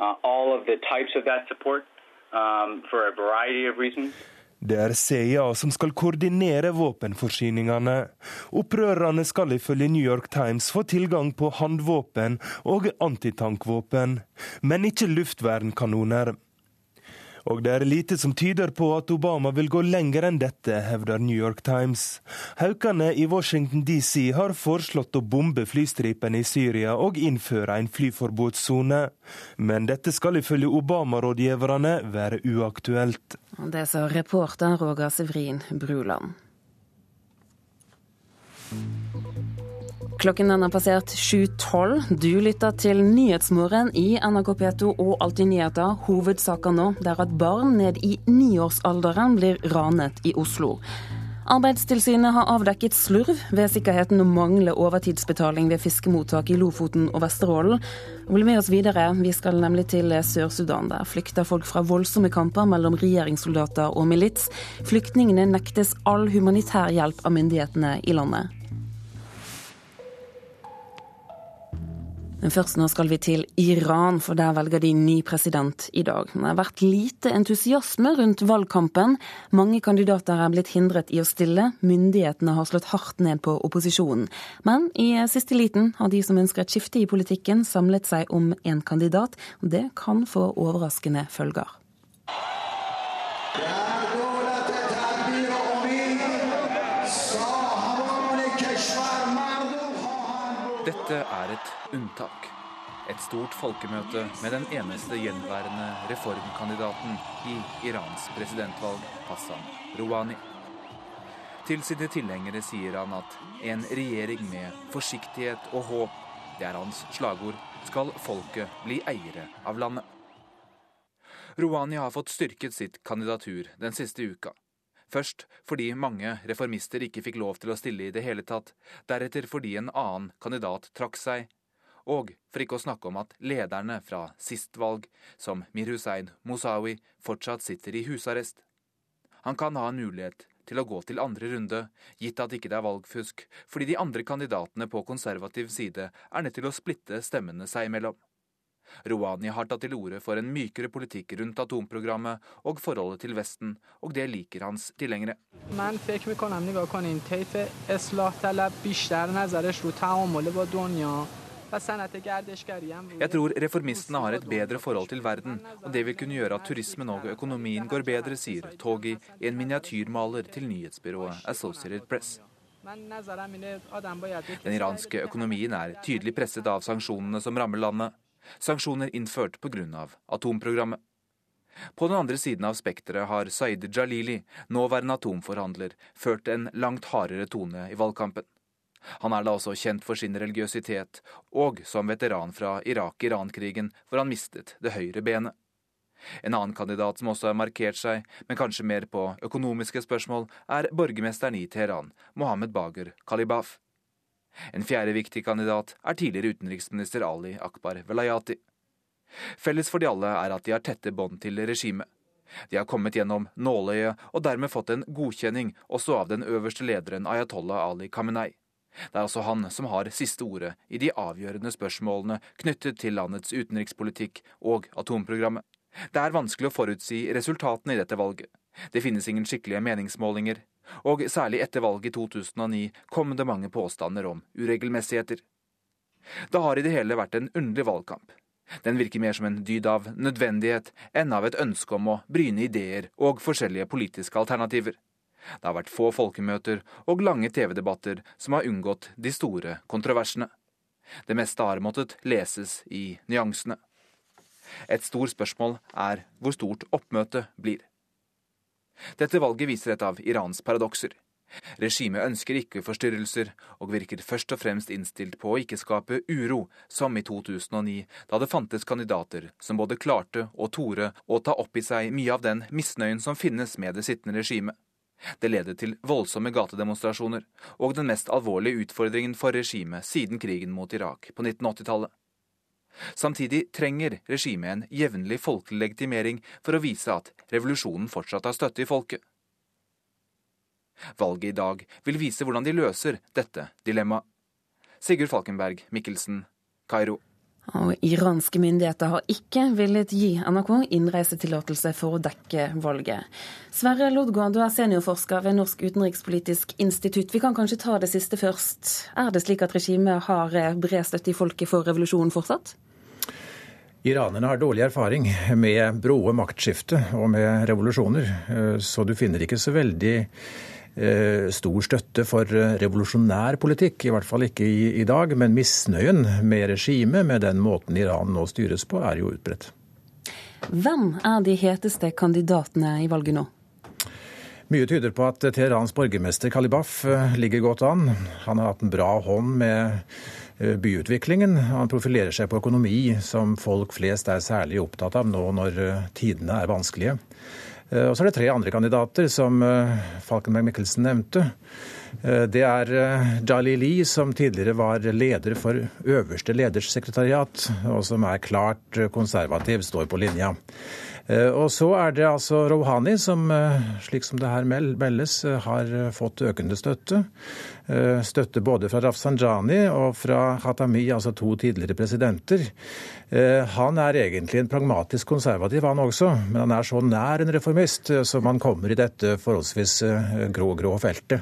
uh, all of the types of that support um, for a variety of reasons. Det er CIA som skal koordinere våpenforsyningene. Opprørerne skal ifølge New York Times få tilgang på håndvåpen og antitankvåpen, men ikke luftvernskanoner. Og det er lite som tyder på at Obama vil gå lenger enn dette, hevder New York Times. Haukene i Washington DC har foreslått å bombe flystripene i Syria og innføre en flyforbudssone. Men dette skal ifølge Obama-rådgiverne være uaktuelt. Det sa reporter Roger Sevrin Bruland. Klokken den har passert 7.12. Du lytter til Nyhetsmorgen i NRK P2 og Alltid nyheter. Hovedsaker nå der at barn ned i niårsalderen blir ranet i Oslo. Arbeidstilsynet har avdekket slurv ved sikkerheten og mangler overtidsbetaling ved fiskemottak i Lofoten og Vesterålen. Bli med oss videre, vi skal nemlig til Sør-Sudan. Der flykter folk fra voldsomme kamper mellom regjeringssoldater og milits. Flyktningene nektes all humanitær hjelp av myndighetene i landet. Men først nå skal vi til Iran, for der velger de ny president i dag. Det har vært lite entusiasme rundt valgkampen. Mange kandidater er blitt hindret i å stille. Myndighetene har slått hardt ned på opposisjonen. Men i siste liten har de som ønsker et skifte i politikken, samlet seg om en kandidat. og Det kan få overraskende følger. Dette er et unntak. Et stort folkemøte med den eneste gjenværende reformkandidaten i Irans presidentvalg, Hassan Rouhani. Til sine tilhengere sier han at en regjering med forsiktighet og håp, det er hans slagord, skal folket bli eiere av landet. Rouhani har fått styrket sitt kandidatur den siste uka. Først fordi mange reformister ikke fikk lov til å stille i det hele tatt, deretter fordi en annen kandidat trakk seg, og for ikke å snakke om at lederne fra sist valg, som Mir Hussein Mosawi, fortsatt sitter i husarrest. Han kan ha en mulighet til å gå til andre runde, gitt at ikke det er valgfusk, fordi de andre kandidatene på konservativ side er nødt til å splitte stemmene seg imellom. Rouhani har tatt til orde for en mykere politikk rundt atomprogrammet og forholdet til Vesten, og det liker hans tilhengere. Jeg tror reformistene har et bedre forhold til verden, og det vil kunne gjøre at turismen og økonomien går bedre, sier Togi, en miniatyrmaler til nyhetsbyrået Associated Press. Den iranske økonomien er tydelig presset av sanksjonene som rammer landet sanksjoner innført pga. atomprogrammet. På den andre siden av spekteret har Saeed Jalili, nåværende atomforhandler, ført en langt hardere tone i valgkampen. Han er da også kjent for sin religiøsitet, og som veteran fra Irak-Iran-krigen, hvor han mistet det høyre benet. En annen kandidat som også har markert seg, men kanskje mer på økonomiske spørsmål, er borgermesteren i Teheran, Mohammed Bager Kalibaf. En fjerde viktig kandidat er tidligere utenriksminister Ali Akbar Velayati. Felles for de alle er at de har tette bånd til regimet. De har kommet gjennom nåløyet og dermed fått en godkjenning også av den øverste lederen Ayatollah Ali Khamenei. Det er altså han som har siste ordet i de avgjørende spørsmålene knyttet til landets utenrikspolitikk og atomprogrammet. Det er vanskelig å forutsi resultatene i dette valget. Det finnes ingen skikkelige meningsmålinger, og særlig etter valget i 2009 kom det mange påstander om uregelmessigheter. Det har i det hele vært en underlig valgkamp. Den virker mer som en dyd av nødvendighet enn av et ønske om å bryne ideer og forskjellige politiske alternativer. Det har vært få folkemøter og lange TV-debatter som har unngått de store kontroversene. Det meste har måttet leses i nyansene. Et stort spørsmål er hvor stort oppmøtet blir. Dette valget viser et av Irans paradokser. Regimet ønsker ikke forstyrrelser, og virker først og fremst innstilt på å ikke skape uro, som i 2009, da det fantes kandidater som både klarte og torde å ta opp i seg mye av den misnøyen som finnes med det sittende regimet. Det ledet til voldsomme gatedemonstrasjoner, og den mest alvorlige utfordringen for regimet siden krigen mot Irak på 1980-tallet. Samtidig trenger regimet en jevnlig folkelig legitimering for å vise at revolusjonen fortsatt har støtte i folket. Valget i dag vil vise hvordan de løser dette dilemmaet. Sigurd Falkenberg Mikkelsen, Kairo. Og iranske myndigheter har ikke villet gi NRK innreisetillatelse for å dekke valget. Sverre Lodgaard, du er seniorforsker ved Norsk utenrikspolitisk institutt. Vi kan kanskje ta det siste først. Er det slik at regimet har bred støtte i folket for revolusjonen fortsatt? Iranerne har dårlig erfaring med broe maktskifte og med revolusjoner, eh, så du finner ikke så veldig eh, stor støtte for revolusjonær politikk, i hvert fall ikke i, i dag. Men misnøyen med regimet, med den måten Iran nå styres på, er jo utbredt. Hvem er de heteste kandidatene i valget nå? Mye tyder på at Teherans borgermester Kalibaf eh, ligger godt an. Han har hatt en bra hånd med Eh, byutviklingen. Han profilerer seg på økonomi, som folk flest er særlig opptatt av nå når eh, tidene er vanskelige. Eh, og så er det tre andre kandidater, som Falkenberg Mikkelsen nevnte. Det er Jali Lee, som tidligere var leder for øverste leders sekretariat, og som er klart konservativ, står på linja. Eh, og så er det altså Rouhani som, eh, slik som det her meldes, eh, har fått økende støtte. Støtte både fra Rafsanjani og fra Khatami, altså to tidligere presidenter. Han er egentlig en pragmatisk konservativ, han også, men han er så nær en reformist som han kommer i dette forholdsvis grå, grå feltet.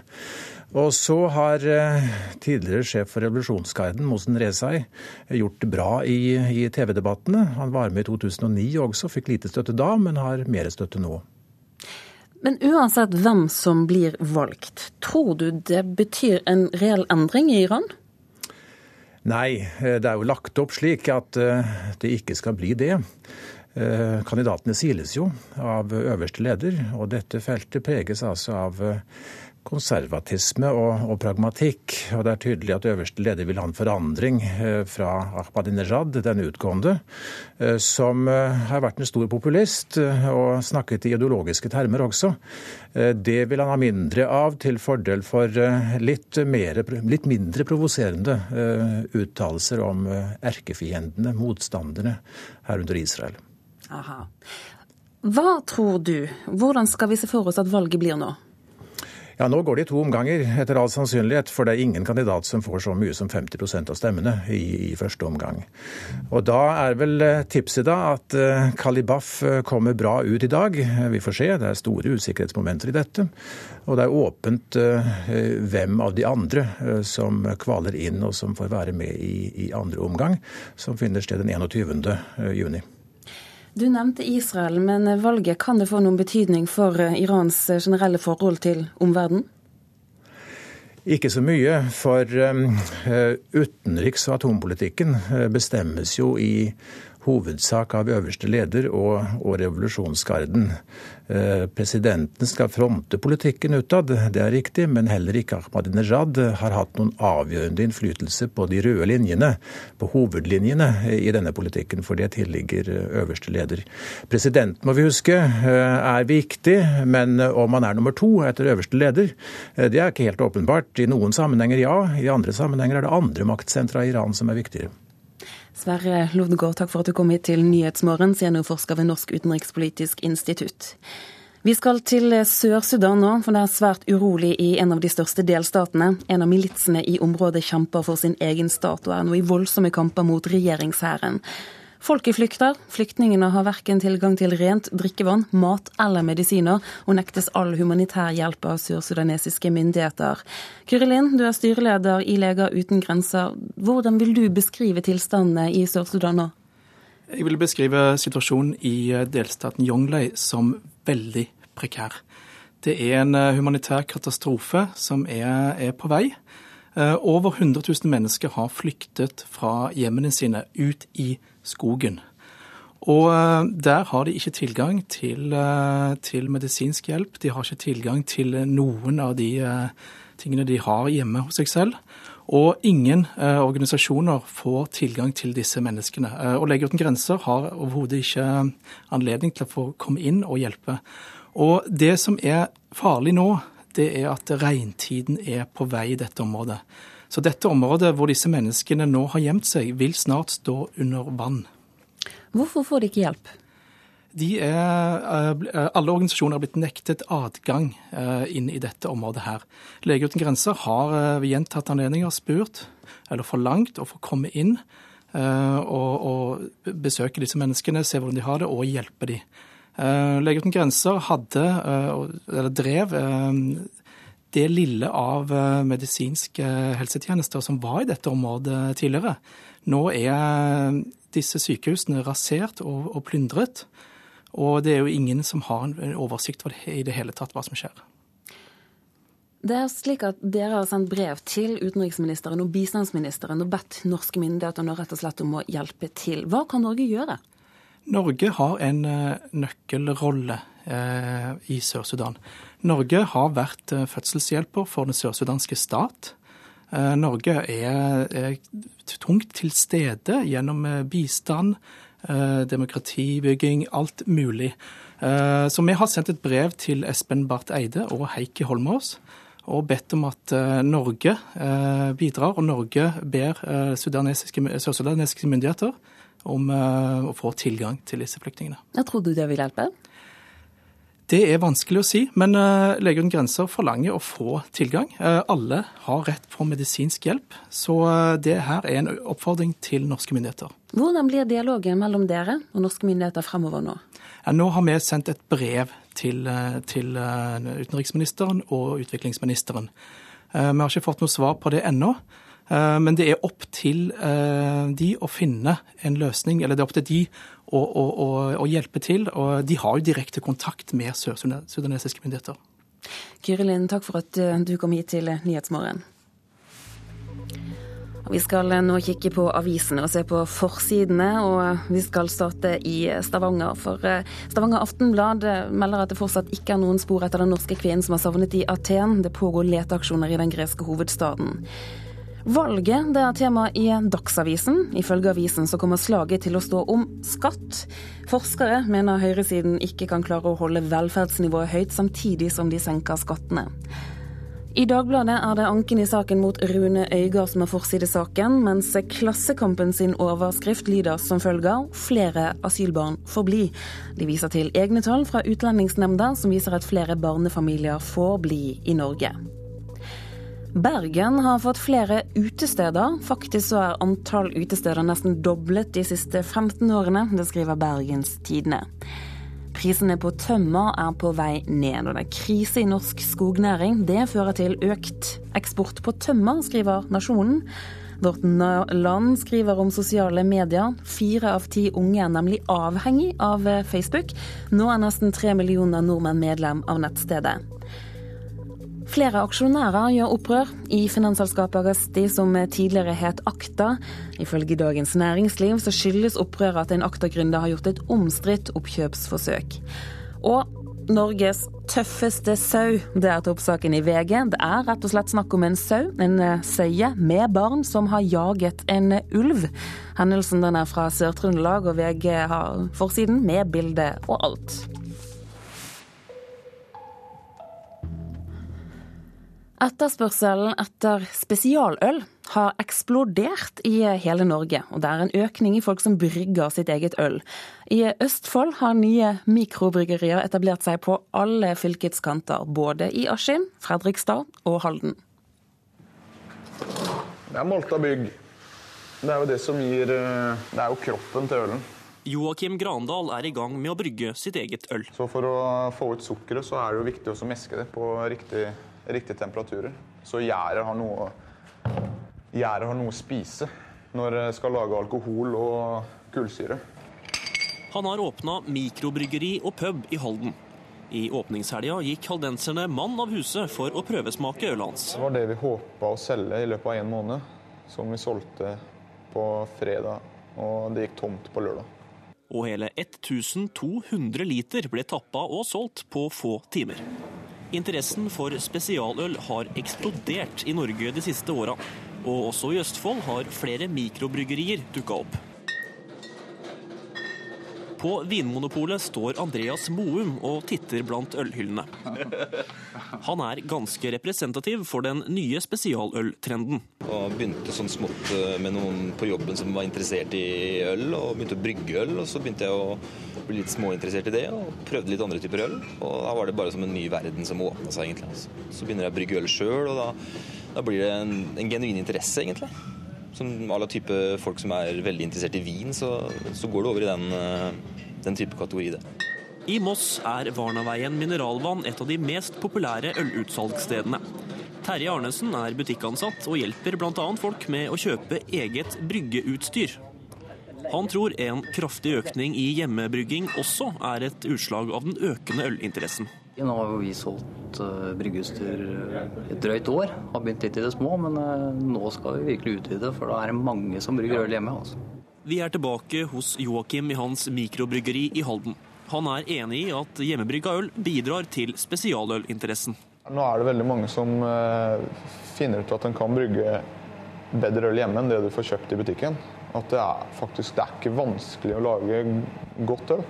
Og så har eh, tidligere sjef for Revolusjonsguiden, Mosen Rezai, gjort det bra i, i TV-debattene. Han var med i 2009 også, fikk lite støtte da, men har mer støtte nå. Men uansett hvem som blir valgt, tror du det betyr en reell endring i Iran? Nei, eh, det er jo lagt opp slik at eh, det ikke skal bli det. Kandidatene siles jo av øverste leder, og dette feltet preges altså av konservatisme og, og, pragmatikk. Og det er tydelig at øverste leder vil ha en forandring eh, fra Ahmadinejad, den utgående, eh, som eh, har vært en stor populist og snakket i ideologiske termer også. Det vil han ha mindre av, til fordel for litt, mer, litt mindre provoserende uttalelser om erkefiendene, motstanderne, herunder Israel. Aha. Hva tror du, hvordan skal vi se for oss at valget blir nå? Ja, Nå går det i to omganger, etter all sannsynlighet. For det er ingen kandidat som får så mye som 50% av stemmene i, i, første omgang. Og da er vel eh, tipset da at uh, Kalibaf eh, kommer bra ut i dag. Vi får se. Det er store usikkerhetsmomenter i dette. Og det er åpent hvem av de andre som kvaler inn og som får være med i, i andre omgang, som finner sted den 21. juni. Du nevnte Israel, men valget kan det få noen betydning for eh, Irans eh, generelle forhold til omverdenen? Ikke så mye, for eh, utenriks- og atompolitikken bestemmes jo i hovedsak av øverste leder og, og revolusjonsgarden. Eh, presidenten skal fronte politikken utad, det er riktig, men heller ikke Ahmadinejad har hatt noen avgjørende innflytelse på de røde linjene, på hovedlinjene i denne politikken, for det tilligger øverste leder. Presidenten, må vi huske, eh, er viktig, men om han er nummer to etter øverste leder, eh, det er ikke helt åpenbart. I noen sammenhenger ja, i andre sammenhenger er det andre maktsentra i Iran som er viktigere. Sverre Lodgaard, takk for at du kom hit til Nyhetsmorgen, seniorforsker ved Norsk utenrikspolitisk institutt. Vi skal til Sør-Sudan nå, for det er svært urolig i en av de største delstatene. En av militsene i området kjemper for sin egen stat og er nå i voldsomme kamper mot regjeringshæren. Folket flykter. Flyktningene har verken tilgang til rent drikkevann, mat eller medisiner, og nektes all humanitær hjelp av sørsudanesiske myndigheter. Kyrre du er styreleder i Leger uten grenser. Hvordan vil du beskrive tilstandene i Sør-Sudan nå? Jeg vil beskrive situasjonen i delstaten Yonglei som veldig prekær. Det er en humanitær katastrofe som er, er på vei. Eh, over 100 000 mennesker har flyktet fra hjemmene sine ut i skogen. Og eh, der har de ikke tilgang til, eh, til, medisinsk hjelp. De har ikke tilgang til noen av de eh, tingene de har hjemme hos seg selv. Og ingen eh, organisasjoner får tilgang til disse menneskene. Eh, og Leger uten grenser har overhodet ikke anledning til å få komme inn og hjelpe. Og det som er farlig nå, det er at regntiden er på vei i dette området. Så dette området hvor disse menneskene nå har gjemt seg, vil snart stå under vann. Hvorfor får de ikke hjelp? De er, eh, alle organisasjoner har blitt nektet adgang eh, inn i dette området her. Leger uten grenser har eh, ved gjentatte anledninger spurt, eller forlangt, å få komme inn og, og besøke disse menneskene, se hvordan de har det, og hjelpe dem. Leger uten grenser hadde, eller drev, det lille av eh, medisinske helsetjenester som var i dette området tidligere. Nå er disse sykehusene rasert og, og plyndret, og det er jo ingen som har en oversikt over det i det hele tatt hva som skjer. Det er slik at Dere har sendt brev til utenriksministeren og bistandsministeren og bedt norske myndigheter nå rett og slett om å hjelpe til. Hva kan Norge gjøre? Norge har en eh, nøkkelrolle eh, i Sør-Sudan. Norge har vært eh, fødselshjelper for den sørsudanske stat. Eh, Norge er, er tungt til stede gjennom eh, bistand, demokratibygging, alt mulig. Så vi har sendt et brev til Espen Barth Eide og Heikki Holmås og bedt om at Norge bidrar, og Norge ber sørsudanesiske myndigheter om å få tilgang til disse flyktningene. Jeg trodde det ville hjelpe? Det er vanskelig å si, men uh, Leger uten grenser forlanger å få tilgang. Uh, alle har rett på medisinsk hjelp, så uh, det her er en oppfordring til norske myndigheter. Hvordan blir dialogen mellom dere og norske myndigheter fremover nå? Ja, nå har vi sendt et brev til, til utenriksministeren og utviklingsministeren. Vi har ikke fått noe svar på det ennå. Men det er opp til de å finne en løsning, eller det er opp til de å, å, å, å hjelpe til. Og de har jo direkte kontakt med sør-sudanesiske myndigheter. Kyrilin, takk for at eh, du kom hit til Nyhetsmorgen. Vi skal eh, nå kikke på avisene og se på forsidene, og vi skal starte i Stavanger. For eh, Stavanger Aftenblad melder at det fortsatt ikke er noen spor etter den norske kvinnen som har savnet i Aten. Det pågår leteaksjoner i den greske hovedstaden. Valget det er tema i Dagsavisen. Ifølge avisen så kommer slaget til å stå om skatt. Forskere mener høyresiden ikke kan klare å holde velferdsnivået høyt samtidig som de senker skattene. I Dagbladet er det anken i saken mot Rune Øygard som er forsidesaken, mens Klassekampen sin overskrift lyder som følger 'Flere asylbarn får bli'. De viser til egne tall fra Utlendingsnemnda som viser at flere barnefamilier får bli i Norge. Bergen har fått flere utesteder. Faktisk så er antall utesteder nesten doblet de siste 15 årene. Det skriver Bergens Tidende. Prisene på tømmer er på vei ned, og det er krise i norsk skognæring. Det fører til økt eksport på tømmer, skriver Nasjonen. Vårt Land skriver om sosiale medier. Fire av ti unge er nemlig avhengig av Facebook. Nå er nesten tre millioner nordmenn medlem av nettstedet. Flere aksjonærer gjør opprør i finansselskapet Agasti, som tidligere het Akta. Ifølge Dagens Næringsliv så skyldes opprøret at en Akta-gründer har gjort et omstridt oppkjøpsforsøk. Og Norges tøffeste sau, det er toppsaken i VG. Det er rett og slett snakk om en sau, en søye med barn, som har jaget en ulv. Hendelsen den er fra Sør-Trøndelag, og VG har forsiden med bilde og alt. Etterspørselen etter spesialøl har eksplodert i hele Norge, og det er en økning i folk som brygger sitt eget øl. I Østfold har nye mikrobryggerier etablert seg på alle fylkets kanter, både i Askim, Fredrikstad og Halden. Det er Molta bygg. Det er jo det som gir Det er jo kroppen til ølen. Joakim Grandal er i gang med å brygge sitt eget øl. Så For å få ut sukkeret så er det jo viktig å meske det på riktig riktige temperaturer. Så gjæret har noe Gjæret har noe å spise når det skal lage alkohol og kullsyre. Han har åpna mikrobryggeri og pub i Halden. I åpningshelga gikk haldenserne mann av huset for å prøvesmake ølet hans. Det var det vi håpa å selge i løpet av en måned, som vi solgte på fredag. Og det gikk tomt på lørdag. Og hele 1200 liter ble tappa og solgt på få timer. Interessen for spesialøl har eksplodert i Norge de siste åra. Og også i Østfold har flere mikrobryggerier dukka opp. På Vinmonopolet står Andreas Moum og titter blant ølhyllene. Han er ganske representativ for den nye spesialøltrenden. Og begynte sånn smått eh, med noen på jobben som var interessert i øl, og begynte å brygge øl. Og så begynte jeg å bli litt småinteressert i det, og prøvde litt andre typer øl. Og da var det bare som en ny verden som åpna seg, egentlig. Altså. Så begynner jeg å brygge øl sjøl, og da, da, blir det en, en genuin interesse, egentlig. Som alle type folk som er veldig interessert i vin, så, så går det over i den, eh, den type kategori, det. I Moss er Varnaveien Mineralvann et av de mest populære ølutsalgsstedene. Terje Arnesen er butikkansatt og hjelper bl.a. folk med å kjøpe eget bryggeutstyr. Han tror en kraftig økning i hjemmebrygging også er et utslag av den økende ølinteressen. Nå har vi solgt uh, bryggeutstyr et drøyt år. Har begynt litt i det små, men uh, nå skal vi virkelig utvide, for da er det mange som brygger øl hjemme. Altså. Vi er tilbake hos Joakim i hans mikrobryggeri i Halden. Han er enig i at hjemmebrygga øl bidrar til spesialølinteressen. Nå er det veldig mange som uh, finner ut at en kan brygge bedre øl hjemme enn det du får kjøpt i butikken. At det er faktisk det er ikke vanskelig å lage godt øl.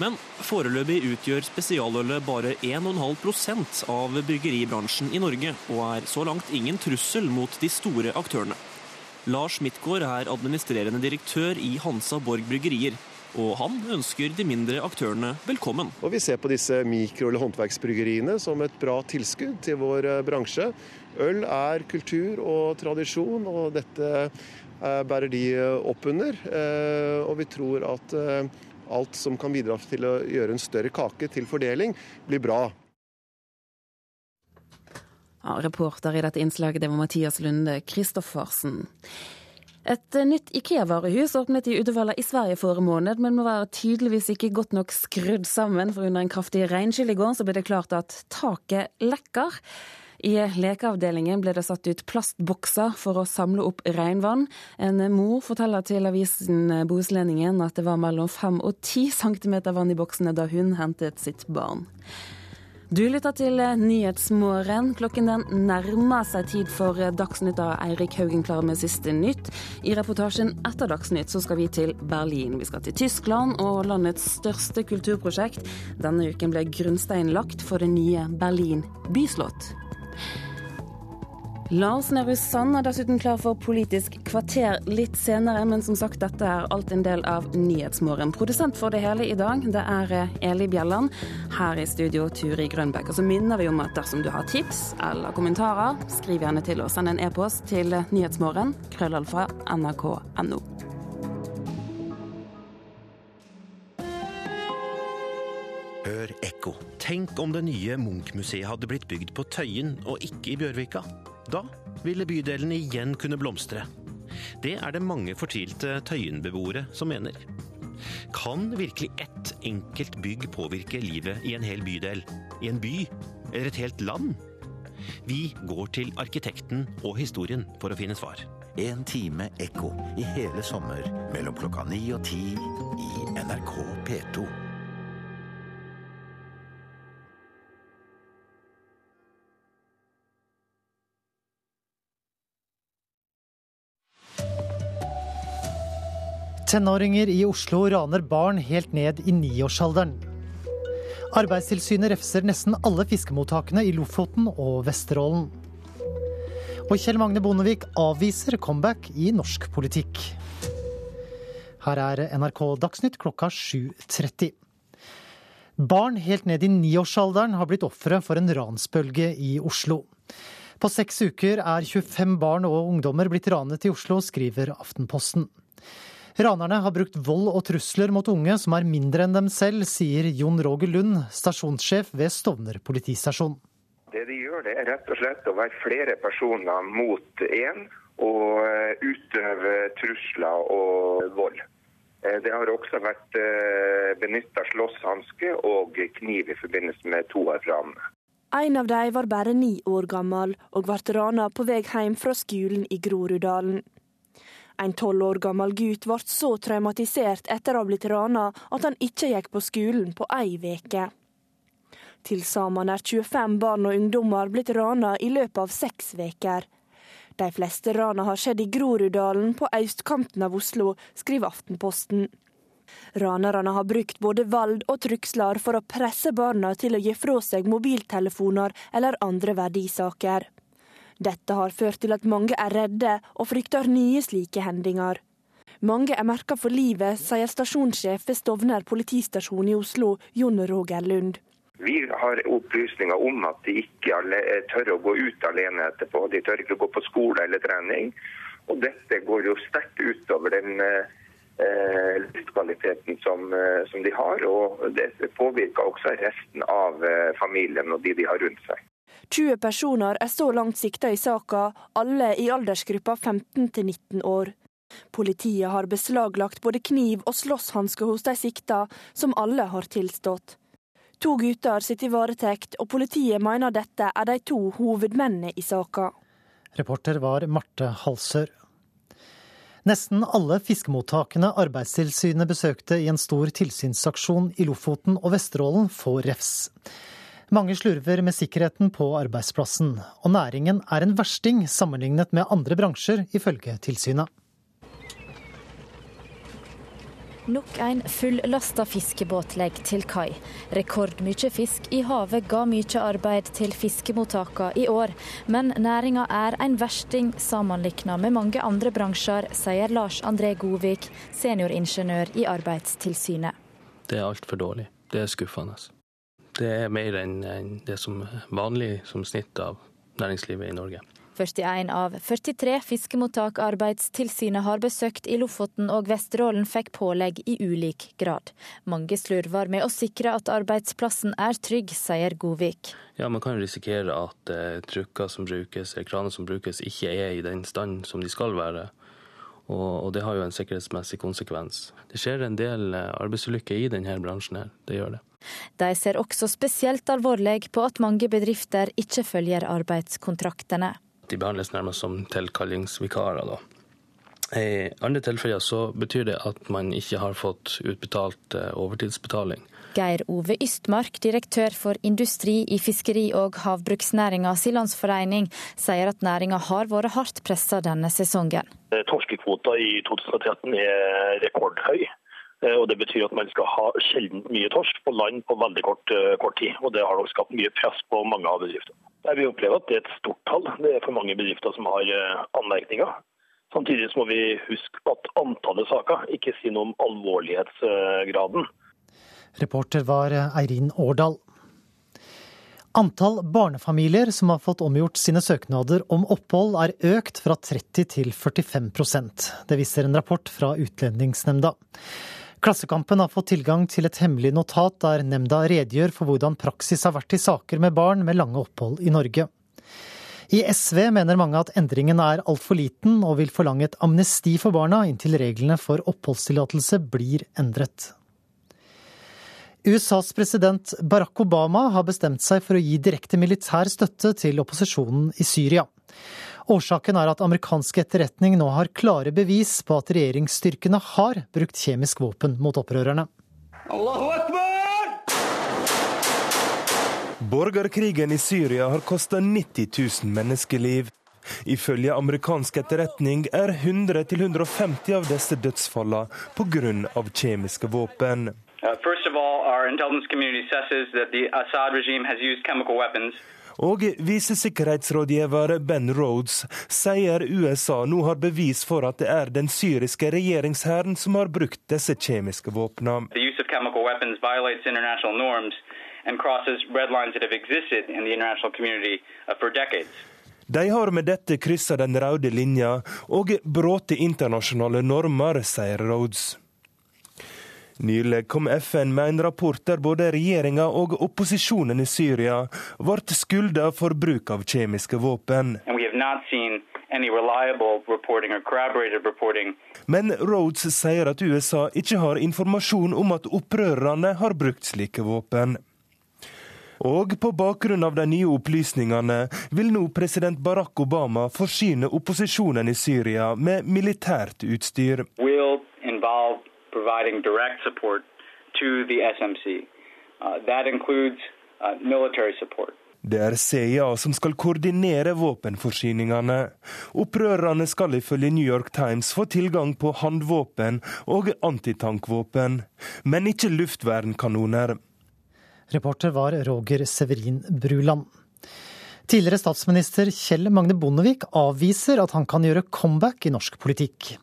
Men foreløpig utgjør spesialølet bare 1,5% av bryggeribransjen i Norge, og er så langt ingen trussel mot de store aktørene. Lars Midtgaard er administrerende direktør i Hansa Borg Bryggerier. Og han ønsker de mindre aktørene velkommen. Og Vi ser på disse mikro- eller håndverksbryggeriene som et bra tilskudd til vår eh, bransje. Øl er kultur og tradisjon, og dette eh, bærer de opp under. Eh, og vi tror at alt som kan bidra til å gjøre en større kake til fordeling, blir bra. Ja, reporter i dette innslaget det var Mathias Lunde Kristoffersen. Et nytt Ikea-varehus åpnet i Uddevalla i Sverige forrige måned, men må være tydeligvis ikke godt nok skrudd sammen, for under en kraftig regnskyll i går så ble det klart at taket lekker. I lekeavdelingen ble det satt ut plastbokser for å samle opp regnvann. En mor forteller til avisen Bohuslendingen at det var mellom fem og ti centimeter vann i boksene da hun hentet sitt barn. Du lytter til Nyhetsmorgen. Klokken den nærmer seg tid for Dagsnytt av Eirik Haugen klar med siste nytt. I reportasjen etter Dagsnytt så skal vi til Berlin. Vi skal til Tyskland og landets største kulturprosjekt. Denne uken ble grunnsteinen lagt for det nye Berlin byslott. Lars Nehru Sand er dessuten klar for Politisk kvarter litt senere, men som sagt, dette er alt en del av Nyhetsmorgen. Produsent for det hele i dag, det er eh, Eli Bjelland. Her i studio, Turi Grønbekk. Og så minner vi om at dersom du har tips eller kommentarer, skriv gjerne til oss. Send en e-post til nyhetsmorgen, krøllalfa, nrk.no. Hør ekko. Tenk om det nye Munch-museet hadde blitt bygd på Tøyen og ikke i Bjørvika. Da ville bydelen igjen kunne blomstre. Det er det mange fortvilte Tøyen-beboere som mener. Kan virkelig ett enkelt bygg påvirke livet i en hel bydel, i en by eller et helt land? Vi går til arkitekten og historien for å finne svar. En time ekko i hele sommer mellom klokka ni og ti i NRK P2. Tenåringer i Oslo raner barn helt ned i niårsalderen. Arbeidstilsynet refser nesten alle fiskemottakene i Lofoten og Vesterålen. Og Kjell Magne Bondevik avviser comeback i norsk politikk. Her er NRK Dagsnytt klokka 7.30. Barn helt ned i niårsalderen har blitt ofre for en ransbølge i Oslo. På seks uker er 25 barn og ungdommer blitt ranet i Oslo, skriver Aftenposten. Ranerne har brukt vold og trusler mot unge som er mindre enn dem selv, sier Jon Roger Lund, stasjonssjef ved Stovner politistasjon. Det de gjør, det er rett og slett å være flere personer mot én og eh, utøve trusler og vold. Eh, det har også vært eh, benytta slåsshanske og kniv i forbindelse med to av ranene. En av dem var bare ni år gammel og ble rana på vei hjem fra skolen i Groruddalen. En tolv år gammel gutt ble så traumatisert etter å ha blitt rana at han ikke gikk på skolen på ei veke. Til sammen er 25 barn og ungdommer blitt rana i løpet av seks veker. De fleste rana har skjedd i Groruddalen på østkanten av Oslo, skriver Aftenposten. Ranerne har brukt både vold og trugsler for å presse barna til å gi fra seg mobiltelefoner eller andre verdisaker. Dette har ført til at mange er redde og frykter nye slike hendinger. Mange er merka for livet, sier stasjonssjef ved Stovner politistasjon i Oslo, Jon Roger Lund. Vi har opplysninger om at de ikke tør å gå ut alene etterpå. De tør ikke gå på skole eller trening. Og dette går jo sterkt utover den eh, livskvaliteten som, eh, som, de har. Og det påvirker også resten av eh, familien og de de har rundt seg. 20 personer er så langt sikta i saka, alle i aldersgruppa 15 til 19 år. Politiet har beslaglagt både kniv og slåsshansker hos de sikta, som alle har tilstått. To gutter sitter i varetekt, og politiet mener dette er de to hovedmennene i saka. Reporter var Marte Halsør. Nesten alle fiskemottakene Arbeidstilsynet besøkte i en stor tilsynsaksjon i Lofoten og Vesterålen, får refs. Mange slurver med sikkerheten på arbeidsplassen, og næringen er en versting sammenlignet med andre bransjer, ifølge tilsynet. Nok en fullasta fiskebåt legger til kai. Rekordmye fisk i havet ga mye arbeid til fiskemottakene i år. Men næringa er en versting sammenlignet med mange andre bransjer, sier Lars André Godvik, senioringeniør i Arbeidstilsynet. Det er altfor dårlig. Det er skuffende. Det er mer enn det som vanlig som snitt av næringslivet i Norge. 41 av 43 fiskemottak Arbeidstilsynet har besøkt i Lofoten og Vesterålen fikk pålegg i ulik grad. Mange slurver med å sikre at arbeidsplassen er trygg, sier Godvik. Ja, Man kan risikere at eh, trucker som brukes, kraner som brukes, ikke er i den stand som de skal være. Og, og, det har jo en sikkerhetsmessig konsekvens. Det skjer en del eh, arbeidsulykker i denne bransjen her. Det gjør det. De ser også spesielt alvorlig på at mange bedrifter ikke følger arbeidskontraktene. De behandles nærmest som tilkallingsvikarer. da. I andre tilfeller så betyr det at man ikke har fått utbetalt eh, overtidsbetaling. Geir Ove Ystmark, direktør for industri i fiskeri- og havbruksnæringas landsforening, sier at næringa har vært hardt pressa denne sesongen. Torskekvota i 2013 er rekordhøy. Eh, og Det betyr at man skal ha sjelden mye torsk på land på veldig kort, eh, kort tid. og Det har nok skapt mye press på mange av bedriftene. Vi opplever at det er et stort tall. Det er for mange bedrifter som har eh, anmerkninger. Samtidig må vi huske at antallet saker ikke sier noe om alvorlighetsgraden. Reporter var Eirin Årdal. Antall barnefamilier som har fått omgjort sine søknader om opphold er økt fra 30 til 45% Det viser en rapport fra Utlendingsnemnda. Klassekampen har fått tilgang til et hemmelig notat der nemnda redegjør for hvordan praksis har vært i saker med barn med lange opphold i Norge. I SV mener mange at endringen er altfor liten, og vil forlange et amnesti for barna inntil reglene for oppholdstillatelse blir endret. USAs president Barack Obama har bestemt seg for å gi direkte militær støtte til opposisjonen i Syria. Årsaken er at amerikansk etterretning nå har klare bevis på at regjeringsstyrkene har brukt kjemisk våpen mot opprørerne. Borgerkrigen i Syria har kosta 90 000 menneskeliv. Ifølge amerikansk etterretning er 100-150 av disse dødsfallene pga. kjemiske våpen. Uh, Og visesikkerhetsrådgiver Ben Rhodes sier USA nå har bevis for at det er den syriske regjeringshæren som har brukt disse kjemiske våpnene. De har med dette kryssa den røde linja og brutt internasjonale normer, sier Rhodes. Nylig kom FN med en rapport der både regjeringa og opposisjonen i Syria ble skylda for bruk av kjemiske våpen. Men Rhodes sier at USA ikke har informasjon om at opprørerne har brukt slike våpen. Og på bakgrunn av de nye opplysningene vil nå president Barack Obama forsyne opposisjonen i Syria med militært utstyr. We'll providing direct support to the SMC. Uh, that includes uh, military support. Det er CIA som skal koordinere våpenforsyningene. Opprørerne skal ifølge New York Times få tilgang på håndvåpen og antitankvåpen, men ikke luftvernkanoner. Reporter var Roger Severin Bruland. Tidligere statsminister Kjell Magne Bondevik avviser at han kan gjøre comeback i norsk politikk.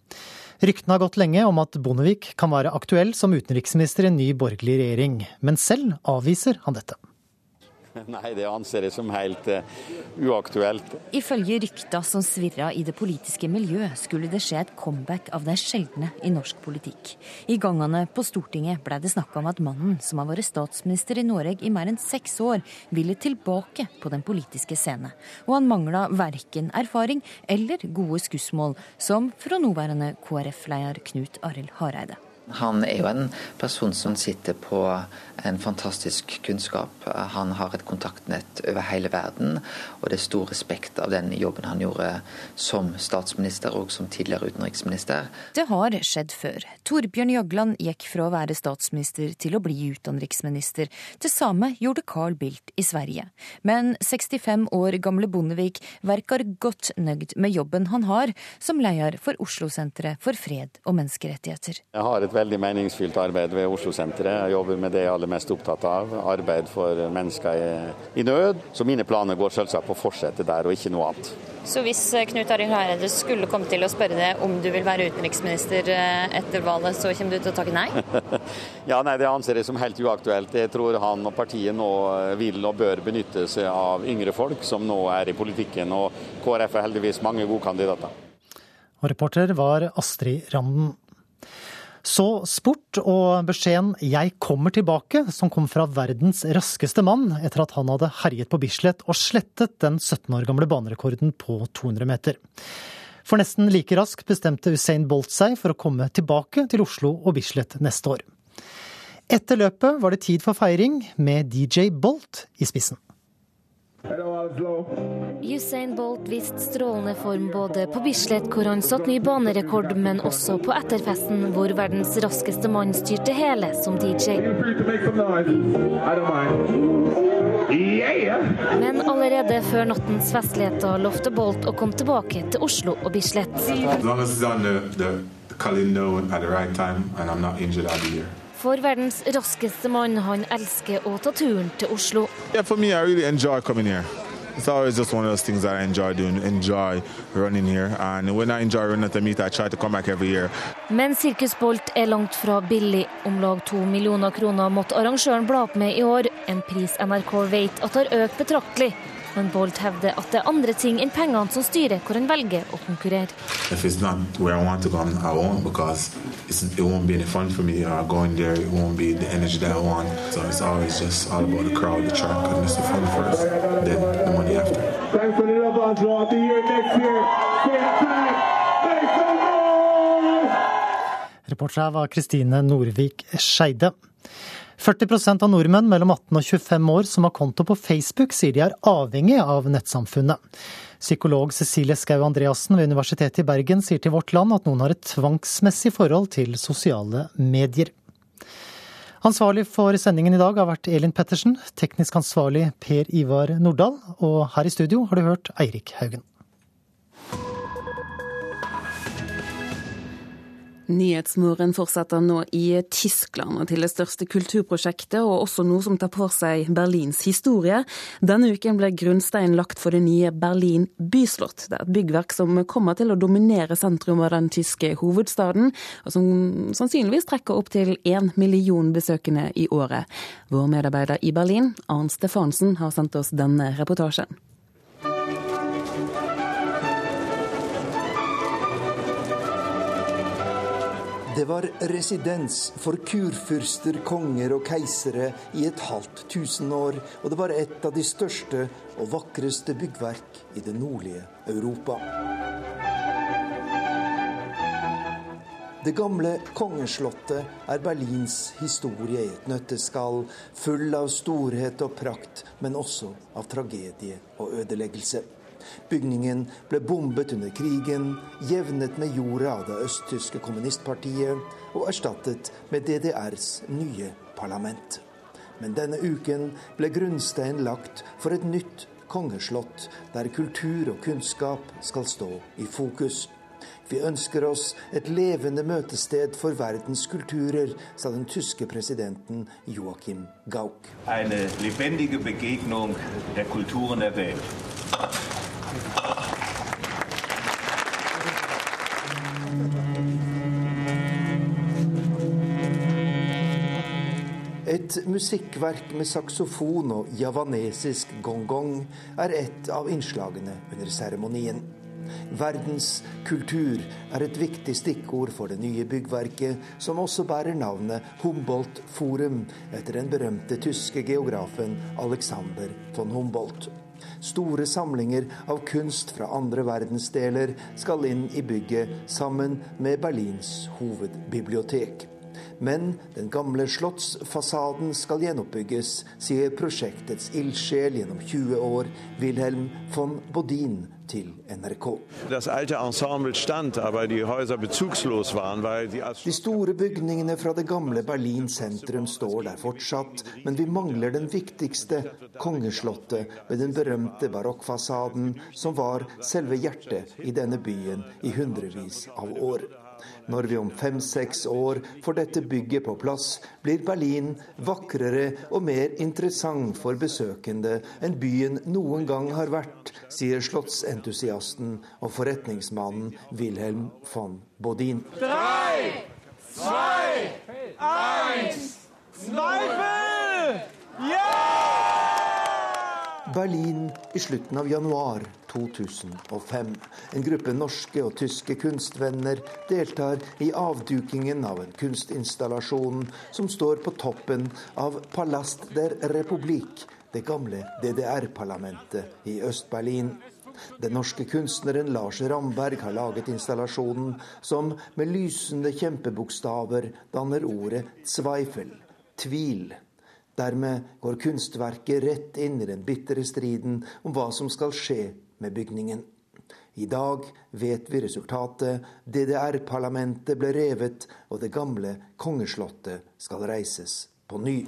Ryktene har gått lenge om at Bondevik kan være aktuell som utenriksminister i en ny borgerlig regjering, men selv avviser han dette. (laughs) Nei, det anser jeg som helt uh, uaktuelt. Ifølge rykta som svirra i det politiske miljøet, skulle det skje et comeback av de sjeldne i norsk politikk. I gangene på Stortinget ble det snakka om at mannen som har vært statsminister i Norge i mer enn seks år, ville tilbake på den politiske scene. Og han mangla verken erfaring eller gode skussmål, som fra nåværende KrF-leder Knut Arild Hareide. Han er jo en person som sitter på en fantastisk kunnskap. Han har et kontaktnett over hele verden, og det er stor respekt av den jobben han gjorde som statsminister og som tidligere utenriksminister. Det har skjedd før. Torbjørn Jagland gikk fra å være statsminister til å bli utenriksminister. Det samme gjorde Carl Bildt i Sverige. Men 65 år gamle Bondevik verker godt nøyd med jobben han har som leder for Oslo-senteret for fred og menneskerettigheter. Jeg har et veldig meningsfylt arbeid ved Oslo-senteret. Jeg jobber med det jeg aller mest opptatt av, arbeid for mennesker i, i nød. Så mine planer går selvsagt på å fortsette der, og ikke noe annet. Så hvis eh, Knut Arild Hareide skulle komme til å spørre deg om du vil være utenriksminister eh, etter valget, så kommer du til å takke nei? (laughs) ja, nei, det anser jeg som helt uaktuelt. Jeg tror han og partiet nå eh, vil og bør benytte seg av yngre folk som nå er i politikken, og KrF er heldigvis mange gode kandidater. Og reporter var Astrid Randen. Så sport og beskjeden 'Jeg kommer tilbake', som kom fra verdens raskeste mann etter at han hadde herjet på Bislett og slettet den 17 år gamle banerekorden på 200 meter. For nesten like raskt bestemte Usain Bolt seg for å komme tilbake til Oslo og Bislett neste år. Etter løpet var det tid for feiring, med DJ Bolt i spissen. Usain Bolt viste strålende form både på Bislett, hvor han satte ny banerekord, men også på etterfesten, hvor verdens raskeste mann styrte hele som DJ. Men allerede før nattens festligheter lovte Bolt å komme tilbake til Oslo og Bislett. For verdens raskeste mann, han elsker å ta turen til Oslo. Yeah, for me, I really enjoy coming here. It's always just one of those things that I enjoy doing, enjoy running here. And when I enjoy running at the meet, I try to come back every year. Men Sirkusbolt er langt fra billig. Om lag to millioner kroner måtte arrangøren bla opp med i år, en pris NRK vet at har økt betraktelig. Men Bolt hevder at det er andre ting enn pengene som styrer hvor en velger å konkurrere. If it's not where I want to go, I won't because it's, it won't be any fun for me. Going there, it won't be the energy that I want. So it's always just all about the crowd, the track, and it's the fun first, then the money after. Thanks for the love, Oslo. I'll be here next year. Same time. Make some noise! Reporter her var Kristine Norvik Skeide. 40% av nordmenn mellom 18 og 25 år som har konto på Facebook, sier de er avhengig av nettsamfunnet. Psykolog Cecilie Skau Andreassen ved Universitetet i Bergen sier til Vårt Land at noen har et tvangsmessig forhold til sosiale medier. Ansvarlig for sendingen i dag har vært Elin Pettersen, teknisk ansvarlig Per Ivar Nordahl, og her i studio har du hørt Eirik Haugen. Nyhetsmorgen fortsetter nå i Tyskland og til det største kulturprosjektet, og også noe som tar på seg Berlins historie. Denne uken ble grunnsteinen lagt for det nye Berlin byslott. Det er et byggverk som kommer til å dominere sentrum av den tyske hovedstaden, og som sannsynligvis trekker opp til én million besøkende i året. Vår medarbeider i Berlin, Arnt Stefansen, har sendt oss denne reportasjen. Det var residens for kurfyrster, konger og keisere i et halvt tusen år, og det var et av de største og vakreste byggverk i det nordlige Europa. Det gamle kongeslottet er Berlins historie i et nøtteskall, full av storhet og prakt, men også av tragedie og ødeleggelse. Bygningen ble bombet under krigen, jevnet med jorda av det østtyske kommunistpartiet og erstattet med DDRs nye parlament. Men denne uken ble grunnstein lagt for et nytt kongeslott, der kultur og kunnskap skal stå i fokus. Vi ønsker oss et levende møtested for verdens kulturer, sa den tyske presidenten Joachim Gauck. En lebendige begegnung der kulturen der Welt. Et musikkverk med saksofon og javanesisk gong-gong er et av innslagene under seremonien. Verdens kultur er et viktig stikkord for det nye byggverket, som også bærer navnet Humboldt Forum, etter den berømte tyske geografen Alexander von Humboldt. Store samlinger av kunst fra andre verdensdeler skal inn i bygget sammen med Berlins hovedbibliotek. Men den gamle slottsfasaden skal gjenoppbygges, sier prosjektets ildsjel gjennom 20 år, Wilhelm von Bodin til NRK. De store bygningene fra det gamle Berlin sentrum står der fortsatt, men vi mangler den viktigste, kongeslottet med den berømte barokkfasaden, som var selve hjertet i denne byen i hundrevis av år. Når vi om fem-seks år får dette bygget på plass, blir Berlin vakrere og mer interessant for besøkende enn byen noen gang har vært, sier slottsentusiasten og forretningsmannen Wilhelm von Bodin. Drei, zwei, eins, Zweifel! Berlin i slutten av januar 2005. En gruppe norske og tyske kunstvenner deltar i avdukingen av en kunstinstallasjon som står på toppen av Palast der Republik, det gamle DDR-parlamentet i Øst-Berlin. Den norske kunstneren Lars Ramberg har laget installasjonen som med lysende kjempebokstaver danner ordet 'Zweifel', tvil. Dermed går kunstverket rett inn i den bitre striden om hva som skal skje med bygningen. I dag vet vi resultatet. DDR-parlamentet ble revet, og det gamle kongeslottet skal reises på ny.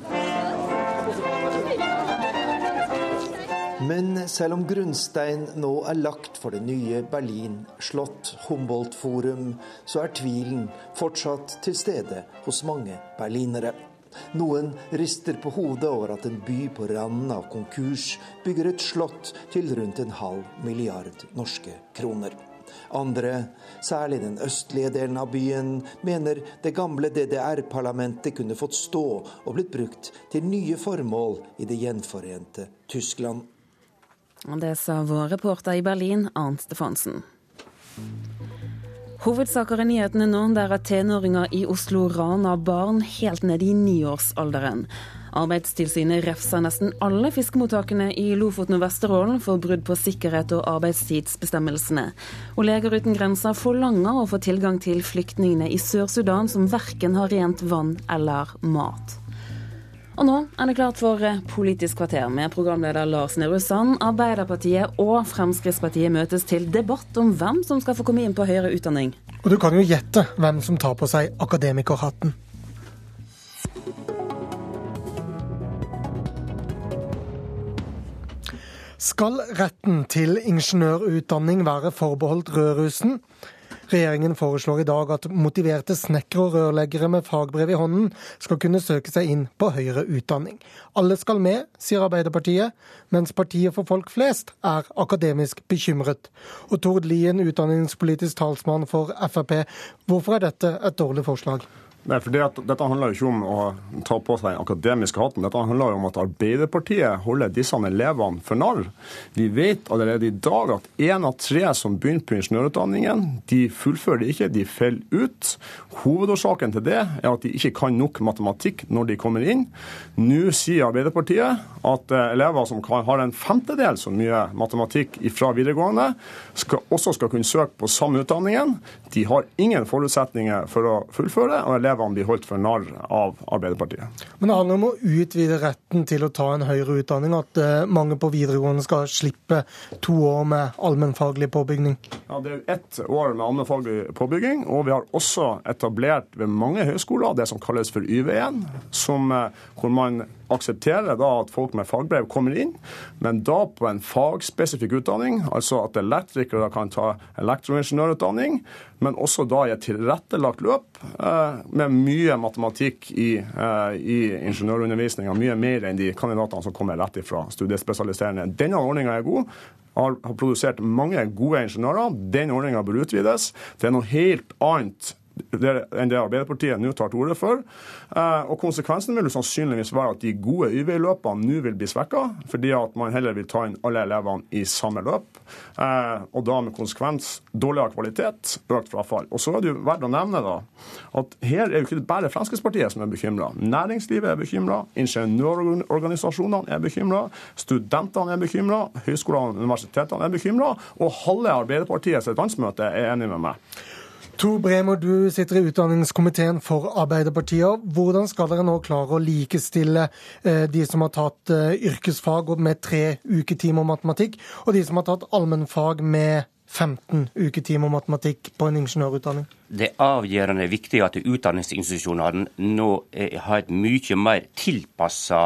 Men selv om grunnstein nå er lagt for det nye Berlin slott Humboldt Forum, så er tvilen fortsatt til stede hos mange berlinere. Noen rister på hodet over at en by på randen av konkurs bygger et slott til rundt en halv milliard norske kroner. Andre, særlig den østlige delen av byen, mener det gamle DDR-parlamentet kunne fått stå og blitt brukt til nye formål i det gjenforente Tyskland. Det sa vår reporter i Berlin, Arnt Stefansen. Hovedsaker i nyhetene nå der at tenåringer i Oslo raner barn helt ned i niårsalderen. Arbeidstilsynet refser nesten alle fiskemottakene i Lofoten og Vesterålen for brudd på sikkerhet og arbeidstidsbestemmelsene. Og Leger uten grenser forlanger å få tilgang til flyktningene i Sør-Sudan, som verken har rent vann eller mat. Og nå er det klart for Politisk kvarter med programleder Lars Nehru Sand. Arbeiderpartiet og Fremskrittspartiet møtes til debatt om hvem som skal få komme inn på høyere utdanning. Og du kan jo gjette hvem som tar på seg akademikerhatten. Skal retten til ingeniørutdanning være forbeholdt Rødrussen? Regjeringen foreslår i dag at motiverte snekkere og rørleggere med fagbrev i hånden skal kunne søke seg inn på høyere utdanning. Alle skal med, sier Arbeiderpartiet, mens partiet for folk flest er akademisk bekymret. Og Tord Lien, utdanningspolitisk talsmann for Frp, hvorfor er dette et dårlig forslag? Nei, for det Dette handler jo ikke om å ta på seg den akademiske hatten. Dette handler jo om at Arbeiderpartiet holder disse elevene for narr. Vi vet allerede i dag at én av tre som begynner på ingeniørutdanningen, de fullfører det ikke, de faller ut. Hovedårsaken til det er at de ikke kan nok matematikk når de kommer inn. Nå sier Arbeiderpartiet at eh, elever som har en femtedel så mye matematikk fra videregående, skal, også skal kunne søke på samme utdanningen. De har ingen forutsetninger for å fullføre. og elever elevene blir holdt for narr av Arbeiderpartiet. Men det handler om å utvide retten til å ta en høyere utdanning, at eh, mange på videregående skal slippe to år med allmennfaglig påbygning? Ja, Det er ett år med allmennfaglig påbygging, og vi har også etablert ved mange høyskoler det som kalles for YV1, som, eh, hvor man aksepterer da at folk med fagbrev kommer inn, men da på en fagspesifikk utdanning, altså at elektrikere kan ta elektroingeniørutdanning, men også da i et tilrettelagt løp eh, med mye matematikk i, eh, i ingeniørundervisninga, mye mer enn de kandidatene som kommer rett ifra studiespesialiserende. Denne ordninga er god har, produsert mange gode ingeniører. Den ordninga bør utvides. Det er noe helt annet enn det Arbeiderpartiet nå tar til orde for. Eh, og Konsekvensen vil sannsynligvis være at de gode Y-veiløpene nå vil bli svekka, fordi at man heller vil ta inn alle elevene i samme løp. Eh, og da med konsekvens dårligere kvalitet, økt frafall. Og så er det jo verdt å nevne da, at her er jo ikke bare Fremskrittspartiet som er bekymra. Næringslivet er bekymra, ingeniørorganisasjonene er bekymra, studentene er bekymra, høyskolene og universitetene er bekymra, og halve Arbeiderpartiets landsmøte er enig med meg. Tor Bremer, du sitter i utdanningskomiteen for Arbeiderpartiet. Hvordan skal dere nå klare å likestille eh, de som har tatt eh, yrkesfag med tre uketimer matematikk, og de som har tatt allmennfag med 15 uketimer matematikk på en ingeniørutdanning? Det er avgjørende viktig at utdanningsinstitusjonene nå eh, har et mye mer tilpassa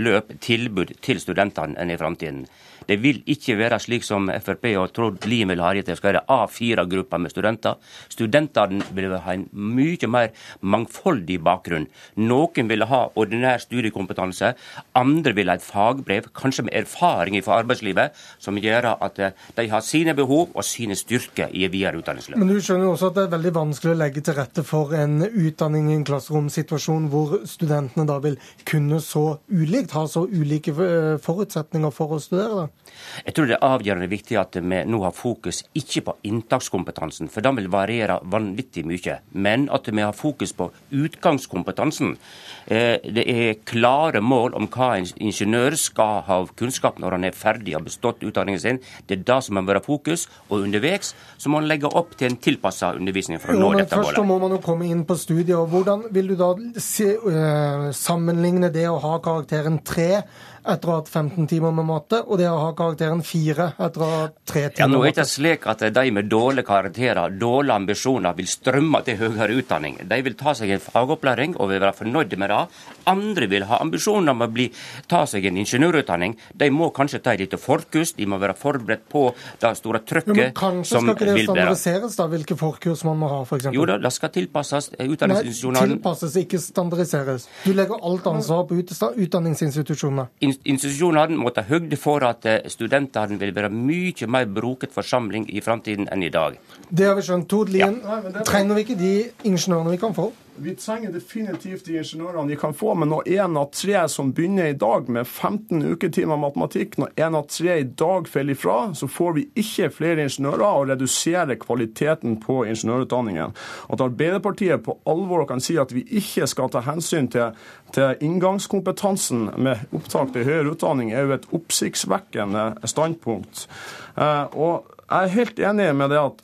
løp, tilbud til studentene enn i framtiden. Det vil ikke være slik som Frp og Trond Lien vil ha det, det skal være A4-grupper med studenter. Studentene vil ha en mye mer mangfoldig bakgrunn. Noen vil ha ordinær studiekompetanse, andre vil ha et fagbrev, kanskje med erfaring fra arbeidslivet, som gjør at eh, de har sine behov og sine styrker i videre utdanningsløp. Men du skjønner også at det er veldig vanskelig å legge til rette for en utdanning i en klasseromsituasjon hvor studentene da vil kunne så ulikt, ha så ulike eh, forutsetninger for å studere? da? Jeg tror det er avgjørende viktig at vi nå har fokus ikke på inntakskompetansen, for den vil variere vanvittig mye, men at vi har fokus på utgangskompetansen. Eh, det er klare mål om hva en ingeniør skal ha kunnskap når han er ferdig og har bestått utdanningen sin. Det er det som må være fokus, og underveis så må man legge opp til en tilpassa undervisning for å nå dette målet. Først må man jo komme inn på studiet. og Hvordan vil du da se, uh, sammenligne det å ha karakteren 3 etter å ha hatt 15 timer med matte, og det å ha karakteren 4 etter å ha hatt 3 timer Ja, nå er det ikke slik at de med dårlige karakterer, dårlige ambisjoner, vil strømme til høyere utdanning. De vil ta seg en fagopplæring og vil være fornøyde med det. Andre vil ha ambisjoner om å bli, ta seg en ingeniørutdanning. De må kanskje ta et lite forkurs, de må være forberedt på det store trykket men kanskje som skal ikke det standardiseres, da, hvilke forkurs man må ha, f.eks.? Jo da, det skal tilpasses utdanningsinstitusjonene. Nei, tilpasses, ikke standardiseres. Du legger alt ansvar på utdanningsinstitusjonene. In- Institusjonene må ta høyde for at eh, studentene vil være mye mer bruket forsamling i framtiden enn i dag. Det har vi skjønt. Tord Lien, trenger vi ikke de ingeniørene vi kan få? Vi trenger definitivt de ingeniørene vi kan få, men når én av tre som begynner i dag med 15 uketimer matematikk, når én av tre i dag faller ifra, så får vi ikke flere ingeniører og reduserer kvaliteten på ingeniørutdanningen. At Arbeiderpartiet på alvor kan si at vi ikke skal ta hensyn til, til inngangskompetansen med opptak til høyere utdanning, er jo et oppsiktsvekkende standpunkt. Eh, og jeg er helt enig med det at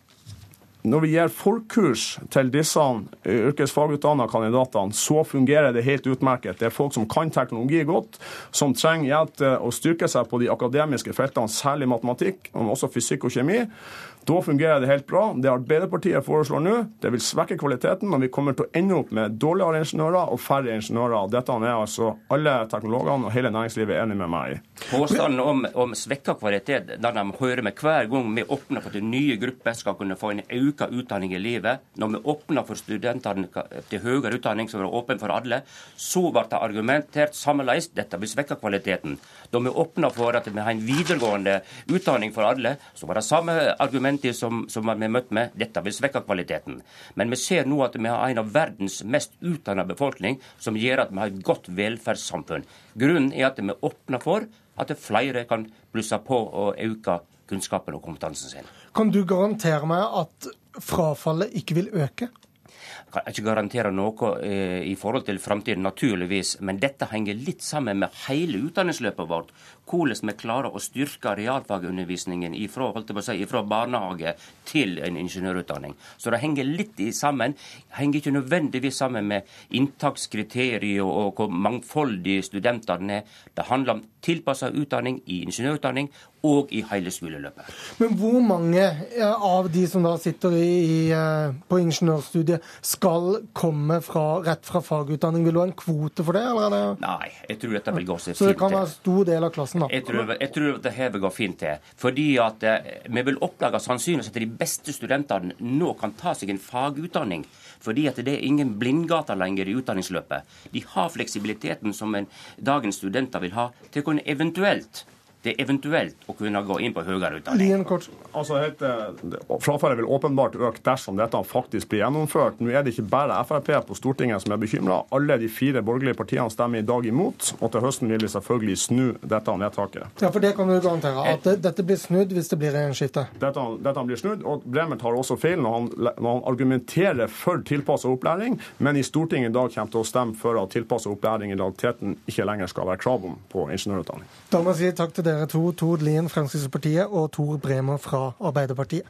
når vi gir forkurs til disse yrkesfagutdanna kandidatene, så fungerer det helt utmerket. Det er folk som kan teknologi godt, som trenger hjelp til å styrke seg på de akademiske feltene, særlig matematikk, men også fysikk og kjemi. Da fungerer det helt bra. Det Arbeiderpartiet foreslår nå, det vil svekke kvaliteten, men vi kommer til å ende opp med dårligere ingeniører og færre ingeniører. Dette er altså alle teknologene og hele næringslivet enig med meg i. Påstanden om, om svekka kvalitet der de hører med hver gang vi åpner for at nye grupper skal kunne få en økt utdanning i livet, når vi åpner for studentene til høyere utdanning som er åpen for alle, så ble det argumentert sammenleis dette vil svekke kvaliteten. Da vi åpna for at vi har en videregående utdanning for alle, så var det samme argumentet som, som vi møtte med. Dette vil svekke kvaliteten. Men vi ser nå at vi har en av verdens mest utdanna befolkning, som gjør at vi har et godt velferdssamfunn. Grunnen er at vi åpner for at flere kan blusse på og øke kunnskapen og kompetansen sin. Kan du garantere meg at frafallet ikke vil øke? Kan ikke garantere noe eh, i forhold til framtiden, naturligvis. Men dette henger litt sammen med hele utdanningsløpet vårt. Hvordan vi klarer å styrke realfagundervisningen ifra, si, ifra barnehage til en ingeniørutdanning. Så det henger litt i sammen. Henger ikke nødvendigvis sammen med inntakskriterier og hvor mangfoldige studentene er. Det handler om tilpassa utdanning i ingeniørutdanning og i hele skoleløpet. Men hvor mange av de som da sitter i, eh, på ingeniørstudiet, skal komme fra, rett fra fagutdanning? Vil du ha en kvote for det? Eller er det Nei, jeg tror dette vil gå seg fint. så det kan være stor del av klassen, da? Jeg tror, jeg tror at det her går fint til. Fordi at eh, vi vil oppdage sannsynligvis at de beste studentene nå kan ta seg en fagutdanning. Fordi at det er ingen blindgater lenger i utdanningsløpet. De har fleksibiliteten som en, dagens studenter vil ha, til å kunne eventuelt det er eventuelt å kunne gå inn på høyere utdanning. Altså, helt, Frafallet vil åpenbart øke dersom dette faktisk blir gjennomført. Nå er det ikke bare Frp på Stortinget som er bekymra. Alle de fire borgerlige partiene stemmer i dag imot. Og til høsten vil vi selvfølgelig snu dette nedtaket. Ja, for det kan du garantere. At det, dette blir snudd hvis det blir regjeringsskifte. Dette, dette blir snudd, og Bremer tar også feil når han, når han argumenterer for tilpassa opplæring, men i Stortinget i dag kommer til å stemme for at tilpassa opplæring i realiteten ikke lenger skal være krav om på ingeniørutdanning. Da må jeg si takk til dere to, Tord Lien, Fremskrittspartiet, og Tor Bremer fra Arbeiderpartiet.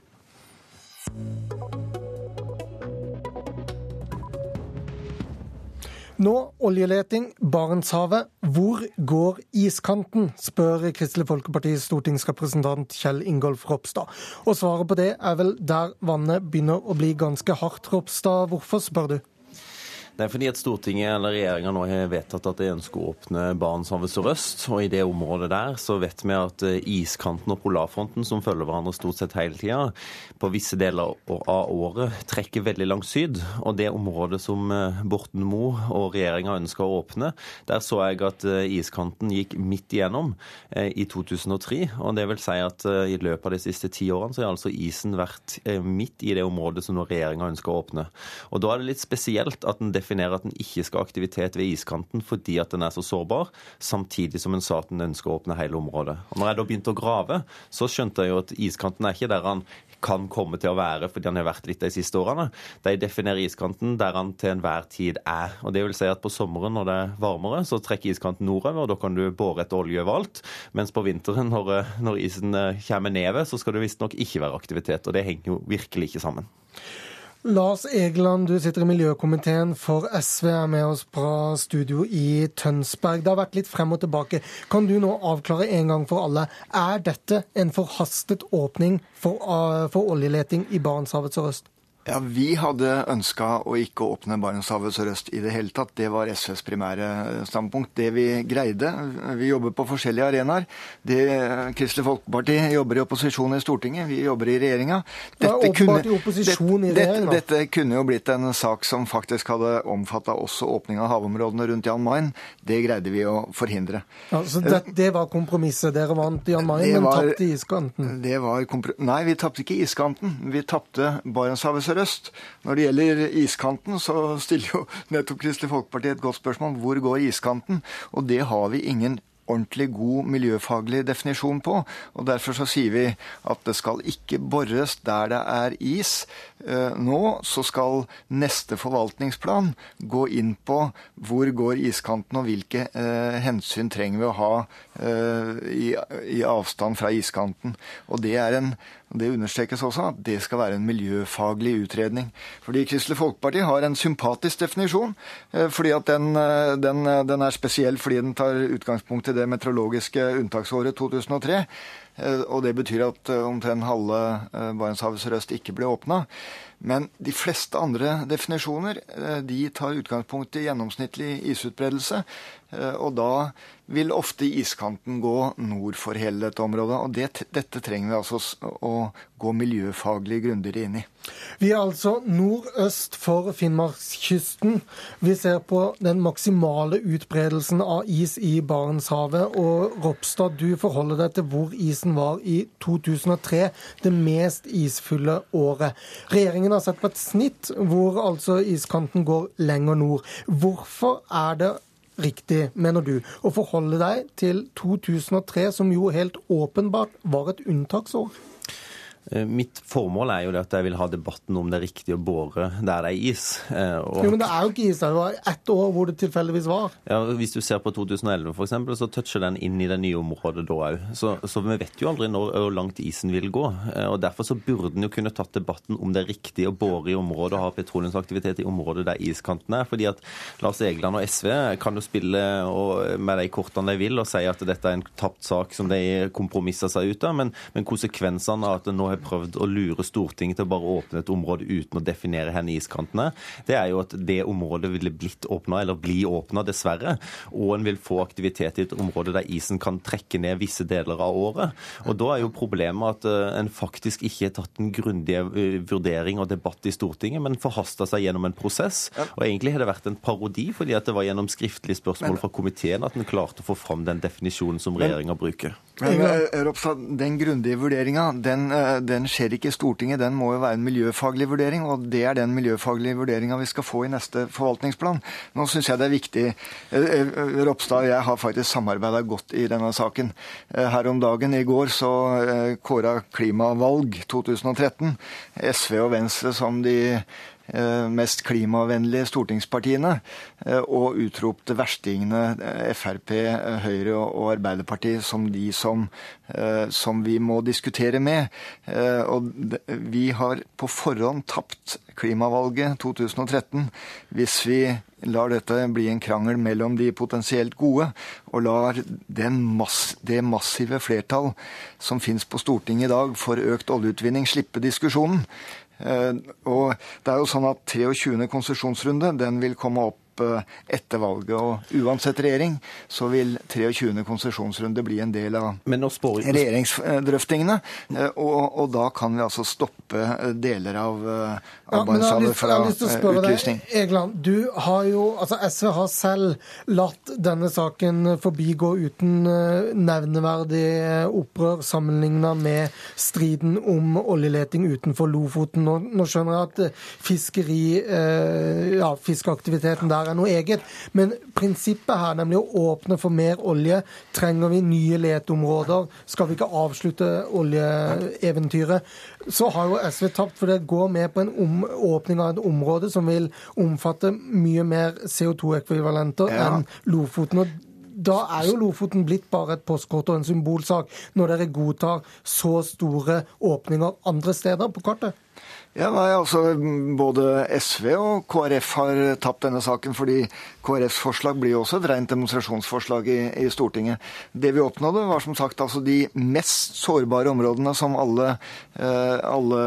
Nå oljeleting, Barentshavet. Hvor går iskanten, spør Kristelig Folkepartis stortingsrepresentant Kjell Ingolf Ropstad. Og svaret på det er vel der vannet begynner å bli ganske hardt, Ropstad. Hvorfor, spør du? Det er fordi at Stortinget eller regjeringa nå har vedtatt at de ønsker å åpne Barentshavet sørøst. Og i det området der så vet vi at eh, iskanten og polarfronten, som følger hverandre stort sett hele tida, på visse deler av året trekker veldig langt syd. Og det området som eh, Borten Moe og regjeringa ønsker å åpne, der så jeg at eh, iskanten gikk midt igjennom i 2003. Og det vil si at i løpet av de siste ti årene så har altså isen vært midt i det området som nå regjeringa ønsker å åpne. Og da er det litt spesielt at den definerer at en ikke skal ha aktivitet ved iskanten fordi at den er så sårbar, samtidig som en sa at en ønsker å åpne hele området. Og når jeg da begynte å grave, så skjønte jeg jo at iskanten er ikke der han kan komme til å være fordi han har vært litt de siste årene. De definerer iskanten der han til enhver tid er. Og det vil si at på sommeren når det er varmere, så trekker iskanten nordover, og da kan du bore etter olje overalt. Mens på vinteren, når, når isen kommer nedover, så skal det visstnok ikke være aktivitet. Og det henger jo virkelig ikke sammen. Lars Egeland, du sitter i miljøkomiteen for SV, er med oss fra studio i Tønsberg. Det har vært litt frem og tilbake. Kan du nå avklare en gang for alle, er dette en forhastet åpning for, uh, for oljeleting i Barentshavet sørøst? Ja, Vi hadde ønska å ikke åpne Barentshavet sørøst i det hele tatt. Det var SVs primære standpunkt. Det vi greide Vi jobber på forskjellige arenaer. Det Kristelig Folkeparti jobber i opposisjon i Stortinget, vi jobber i regjeringa. Dette, i dette, dette kunne jo blitt en sak som faktisk hadde omfatta også åpning av havområdene rundt Jan Mayen. Det greide vi å forhindre. Ja, så det, det var kompromisset? Dere vant Jan Mayen, men tapte iskanten? Det var Nei, vi tapte ikke iskanten. Vi tapte Barentshavet sørøst sørøst. Når det gjelder iskanten, så stiller jo nettopp Kristelig Folkeparti et godt spørsmål. Hvor går iskanten? Og det har vi ingen ordentlig god miljøfaglig definisjon på. og Derfor så sier vi at det skal ikke bores der det er is. Eh, nå så skal neste forvaltningsplan gå inn på hvor går iskanten og hvilke eh, hensyn trenger vi å ha eh, i, i, avstand fra iskanten. Og det er en det understrekes også at det skal være en miljøfaglig utredning. Fordi Kristelig Folkeparti har en sympatisk definisjon. Eh, fordi at den, eh, den, den er spesiell fordi den tar utgangspunkt i det meteorologiske unntaksåret 2003. Eh, og det betyr at eh, omtrent halve eh, Barentshavet sørøst ikke ble åpna. Men de fleste andre definisjoner de tar utgangspunkt i gjennomsnittlig isutbredelse. Og da vil ofte iskanten gå nord for hele dette området. Og det, dette trenger vi altså å gå miljøfaglig grundigere inn i. Vi er altså nordøst for Finnmarkskysten. Vi ser på den maksimale utbredelsen av is i Barentshavet. Og Ropstad, du forholder deg til hvor isen var i 2003, det mest isfulle året. Regjeringen har sett på et snitt hvor altså iskanten går lenger nord. Hvorfor er det riktig, mener du, å forholde deg til 2003, som jo helt åpenbart var et unntaksår? Eh, mitt formål er jo det at jeg vil ha debatten om det er riktig å bore der det er is. Eh, og... Jo, Men det er jo ikke is der. Det var ett år hvor det tilfeldigvis var. Ja, Hvis du ser på 2011 f.eks., så toucher den inn i det nye området da òg. Så, så, vi vet jo aldri når, hvor langt isen vil gå. Eh, og Derfor så burde en jo kunne tatt debatten om det er riktig å bore i området og ha petroleumsaktivitet i området der iskanten er. fordi at Lars Egeland og SV kan jo spille med de kortene de vil og si at dette er en tapt sak som de kompromisser seg ut av, men, men konsekvensene av at nå har prøvd å lure Stortinget til å bare åpne et område uten å definere hvor iskantene det er jo at det området ville blitt åpna, eller bli åpna, dessverre. Og en vil få aktivitet i et område der isen kan trekke ned visse deler av året. Og da er jo problemet at uh, en faktisk ikke har tatt en grundig uh, vurdering og debatt i Stortinget, men forhasta seg gjennom en prosess. Og egentlig har det vært en parodi, fordi at det var gjennom skriftlige spørsmål fra komiteen at en klarte å få fram den definisjonen som regjeringa bruker. Men, eh, Ropstad, den grundige vurderinga, den, den, skjer ikke i Stortinget. Den må jo være en miljøfaglig vurdering, og det er den miljøfaglige vurderinga vi skal få i neste forvaltningsplan. Nå syns jeg det er viktig eh, eh, Ropstad og jeg har faktisk samarbeida godt i denne saken. Eh, her om dagen, i går, så kåra Klimavalg 2013 SV og Venstre som de Eh, mest klimavennlige stortingspartiene, eh, og utropte verstingene eh, Frp, Høyre og Arbeiderpartiet som de som, som vi må diskutere med. Og vi har på forhånd tapt klimavalget 2013 hvis vi lar dette bli en krangel mellom de potensielt gode, og lar mass, det massive flertall som finnes på Stortinget i dag for økt oljeutvinning, slippe diskusjonen. Eh, og det er jo sånn at 23. konsesjonsrunde den vil komme opp Eh, etter valget. Og uansett regjering så vil 23. konsesjonsrunde bli en del av regjeringsdrøftingene. Eh, og, og, da kan vi altså stoppe eh, deler av, av Barentshavet fra utlysning. Egeland, du har jo, altså SV har selv latt denne saken forbigå uten nevneverdig opprør sammenligna med striden om oljeleting utenfor Lofoten. Nå, nå skjønner jeg at fiskeri, ja, fiskeaktiviteten der være noe eget. Men prinsippet her, nemlig å åpne for mer olje, trenger vi nye leteområder, skal vi ikke avslutte oljeeventyret, så har jo SV tapt. For det går med på en om, åpning av et område som vil omfatte mye mer CO2-ekvivalenter ja. enn Lofoten. og da er jo Lofoten blitt bare et postkort og en symbolsak, når dere godtar så store åpninger andre steder på kartet? Ja, nei, altså Både SV og KrF har tapt denne saken, fordi KrFs forslag blir jo også et rent demonstrasjonsforslag i, i, Stortinget. Det vi oppnådde, var som sagt altså de mest sårbare områdene som alle, eh, alle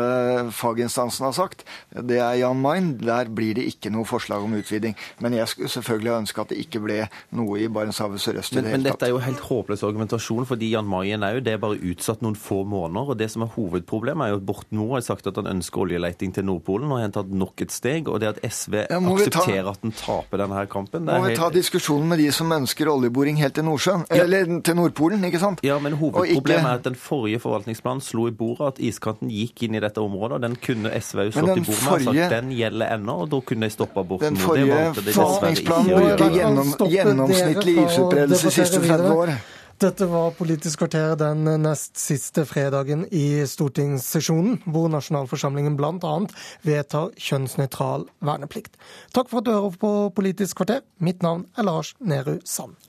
faginstansene har sagt. Det er Jan Mayen. Der blir det ikke noe forslag om utviding. Men jeg skulle selvfølgelig ønske at det ikke ble noe i Barentshavet sørøst men, det Men dette er jo helt håpløs argumentasjon, fordi Jan Mayen er jo det er bare utsatt noen få måneder. og Det som er hovedproblemet, er jo at Borten Moe har sagt at han ønsker olje oljeleting til Nordpolen og har tatt nok et steg. Og det at SV ja, aksepterer ta, at den taper denne her kampen Må vi helt... ta diskusjonen med de som ønsker oljeboring helt til Nordsjøen? Ja. Eller til Nordpolen, ikke sant? Ja, men hovedproblemet ikke... er at den forrige forvaltningsplanen slo i bordet at iskanten gikk inn i dette området. og Den kunne SV jo slått i bordet med og sagt den gjelder ennå, og da kunne de stoppa bort Den forrige forvaltningsplanen bruker gjennom, gjennomsnittlig isutbredelse de siste 30 år. Dette var Politisk kvarter den nest siste fredagen i stortingssesjonen, hvor nasjonalforsamlingen bl.a. vedtar kjønnsnøytral verneplikt. Takk for at du hører på Politisk kvarter. Mitt navn er Lars Nehru Sand.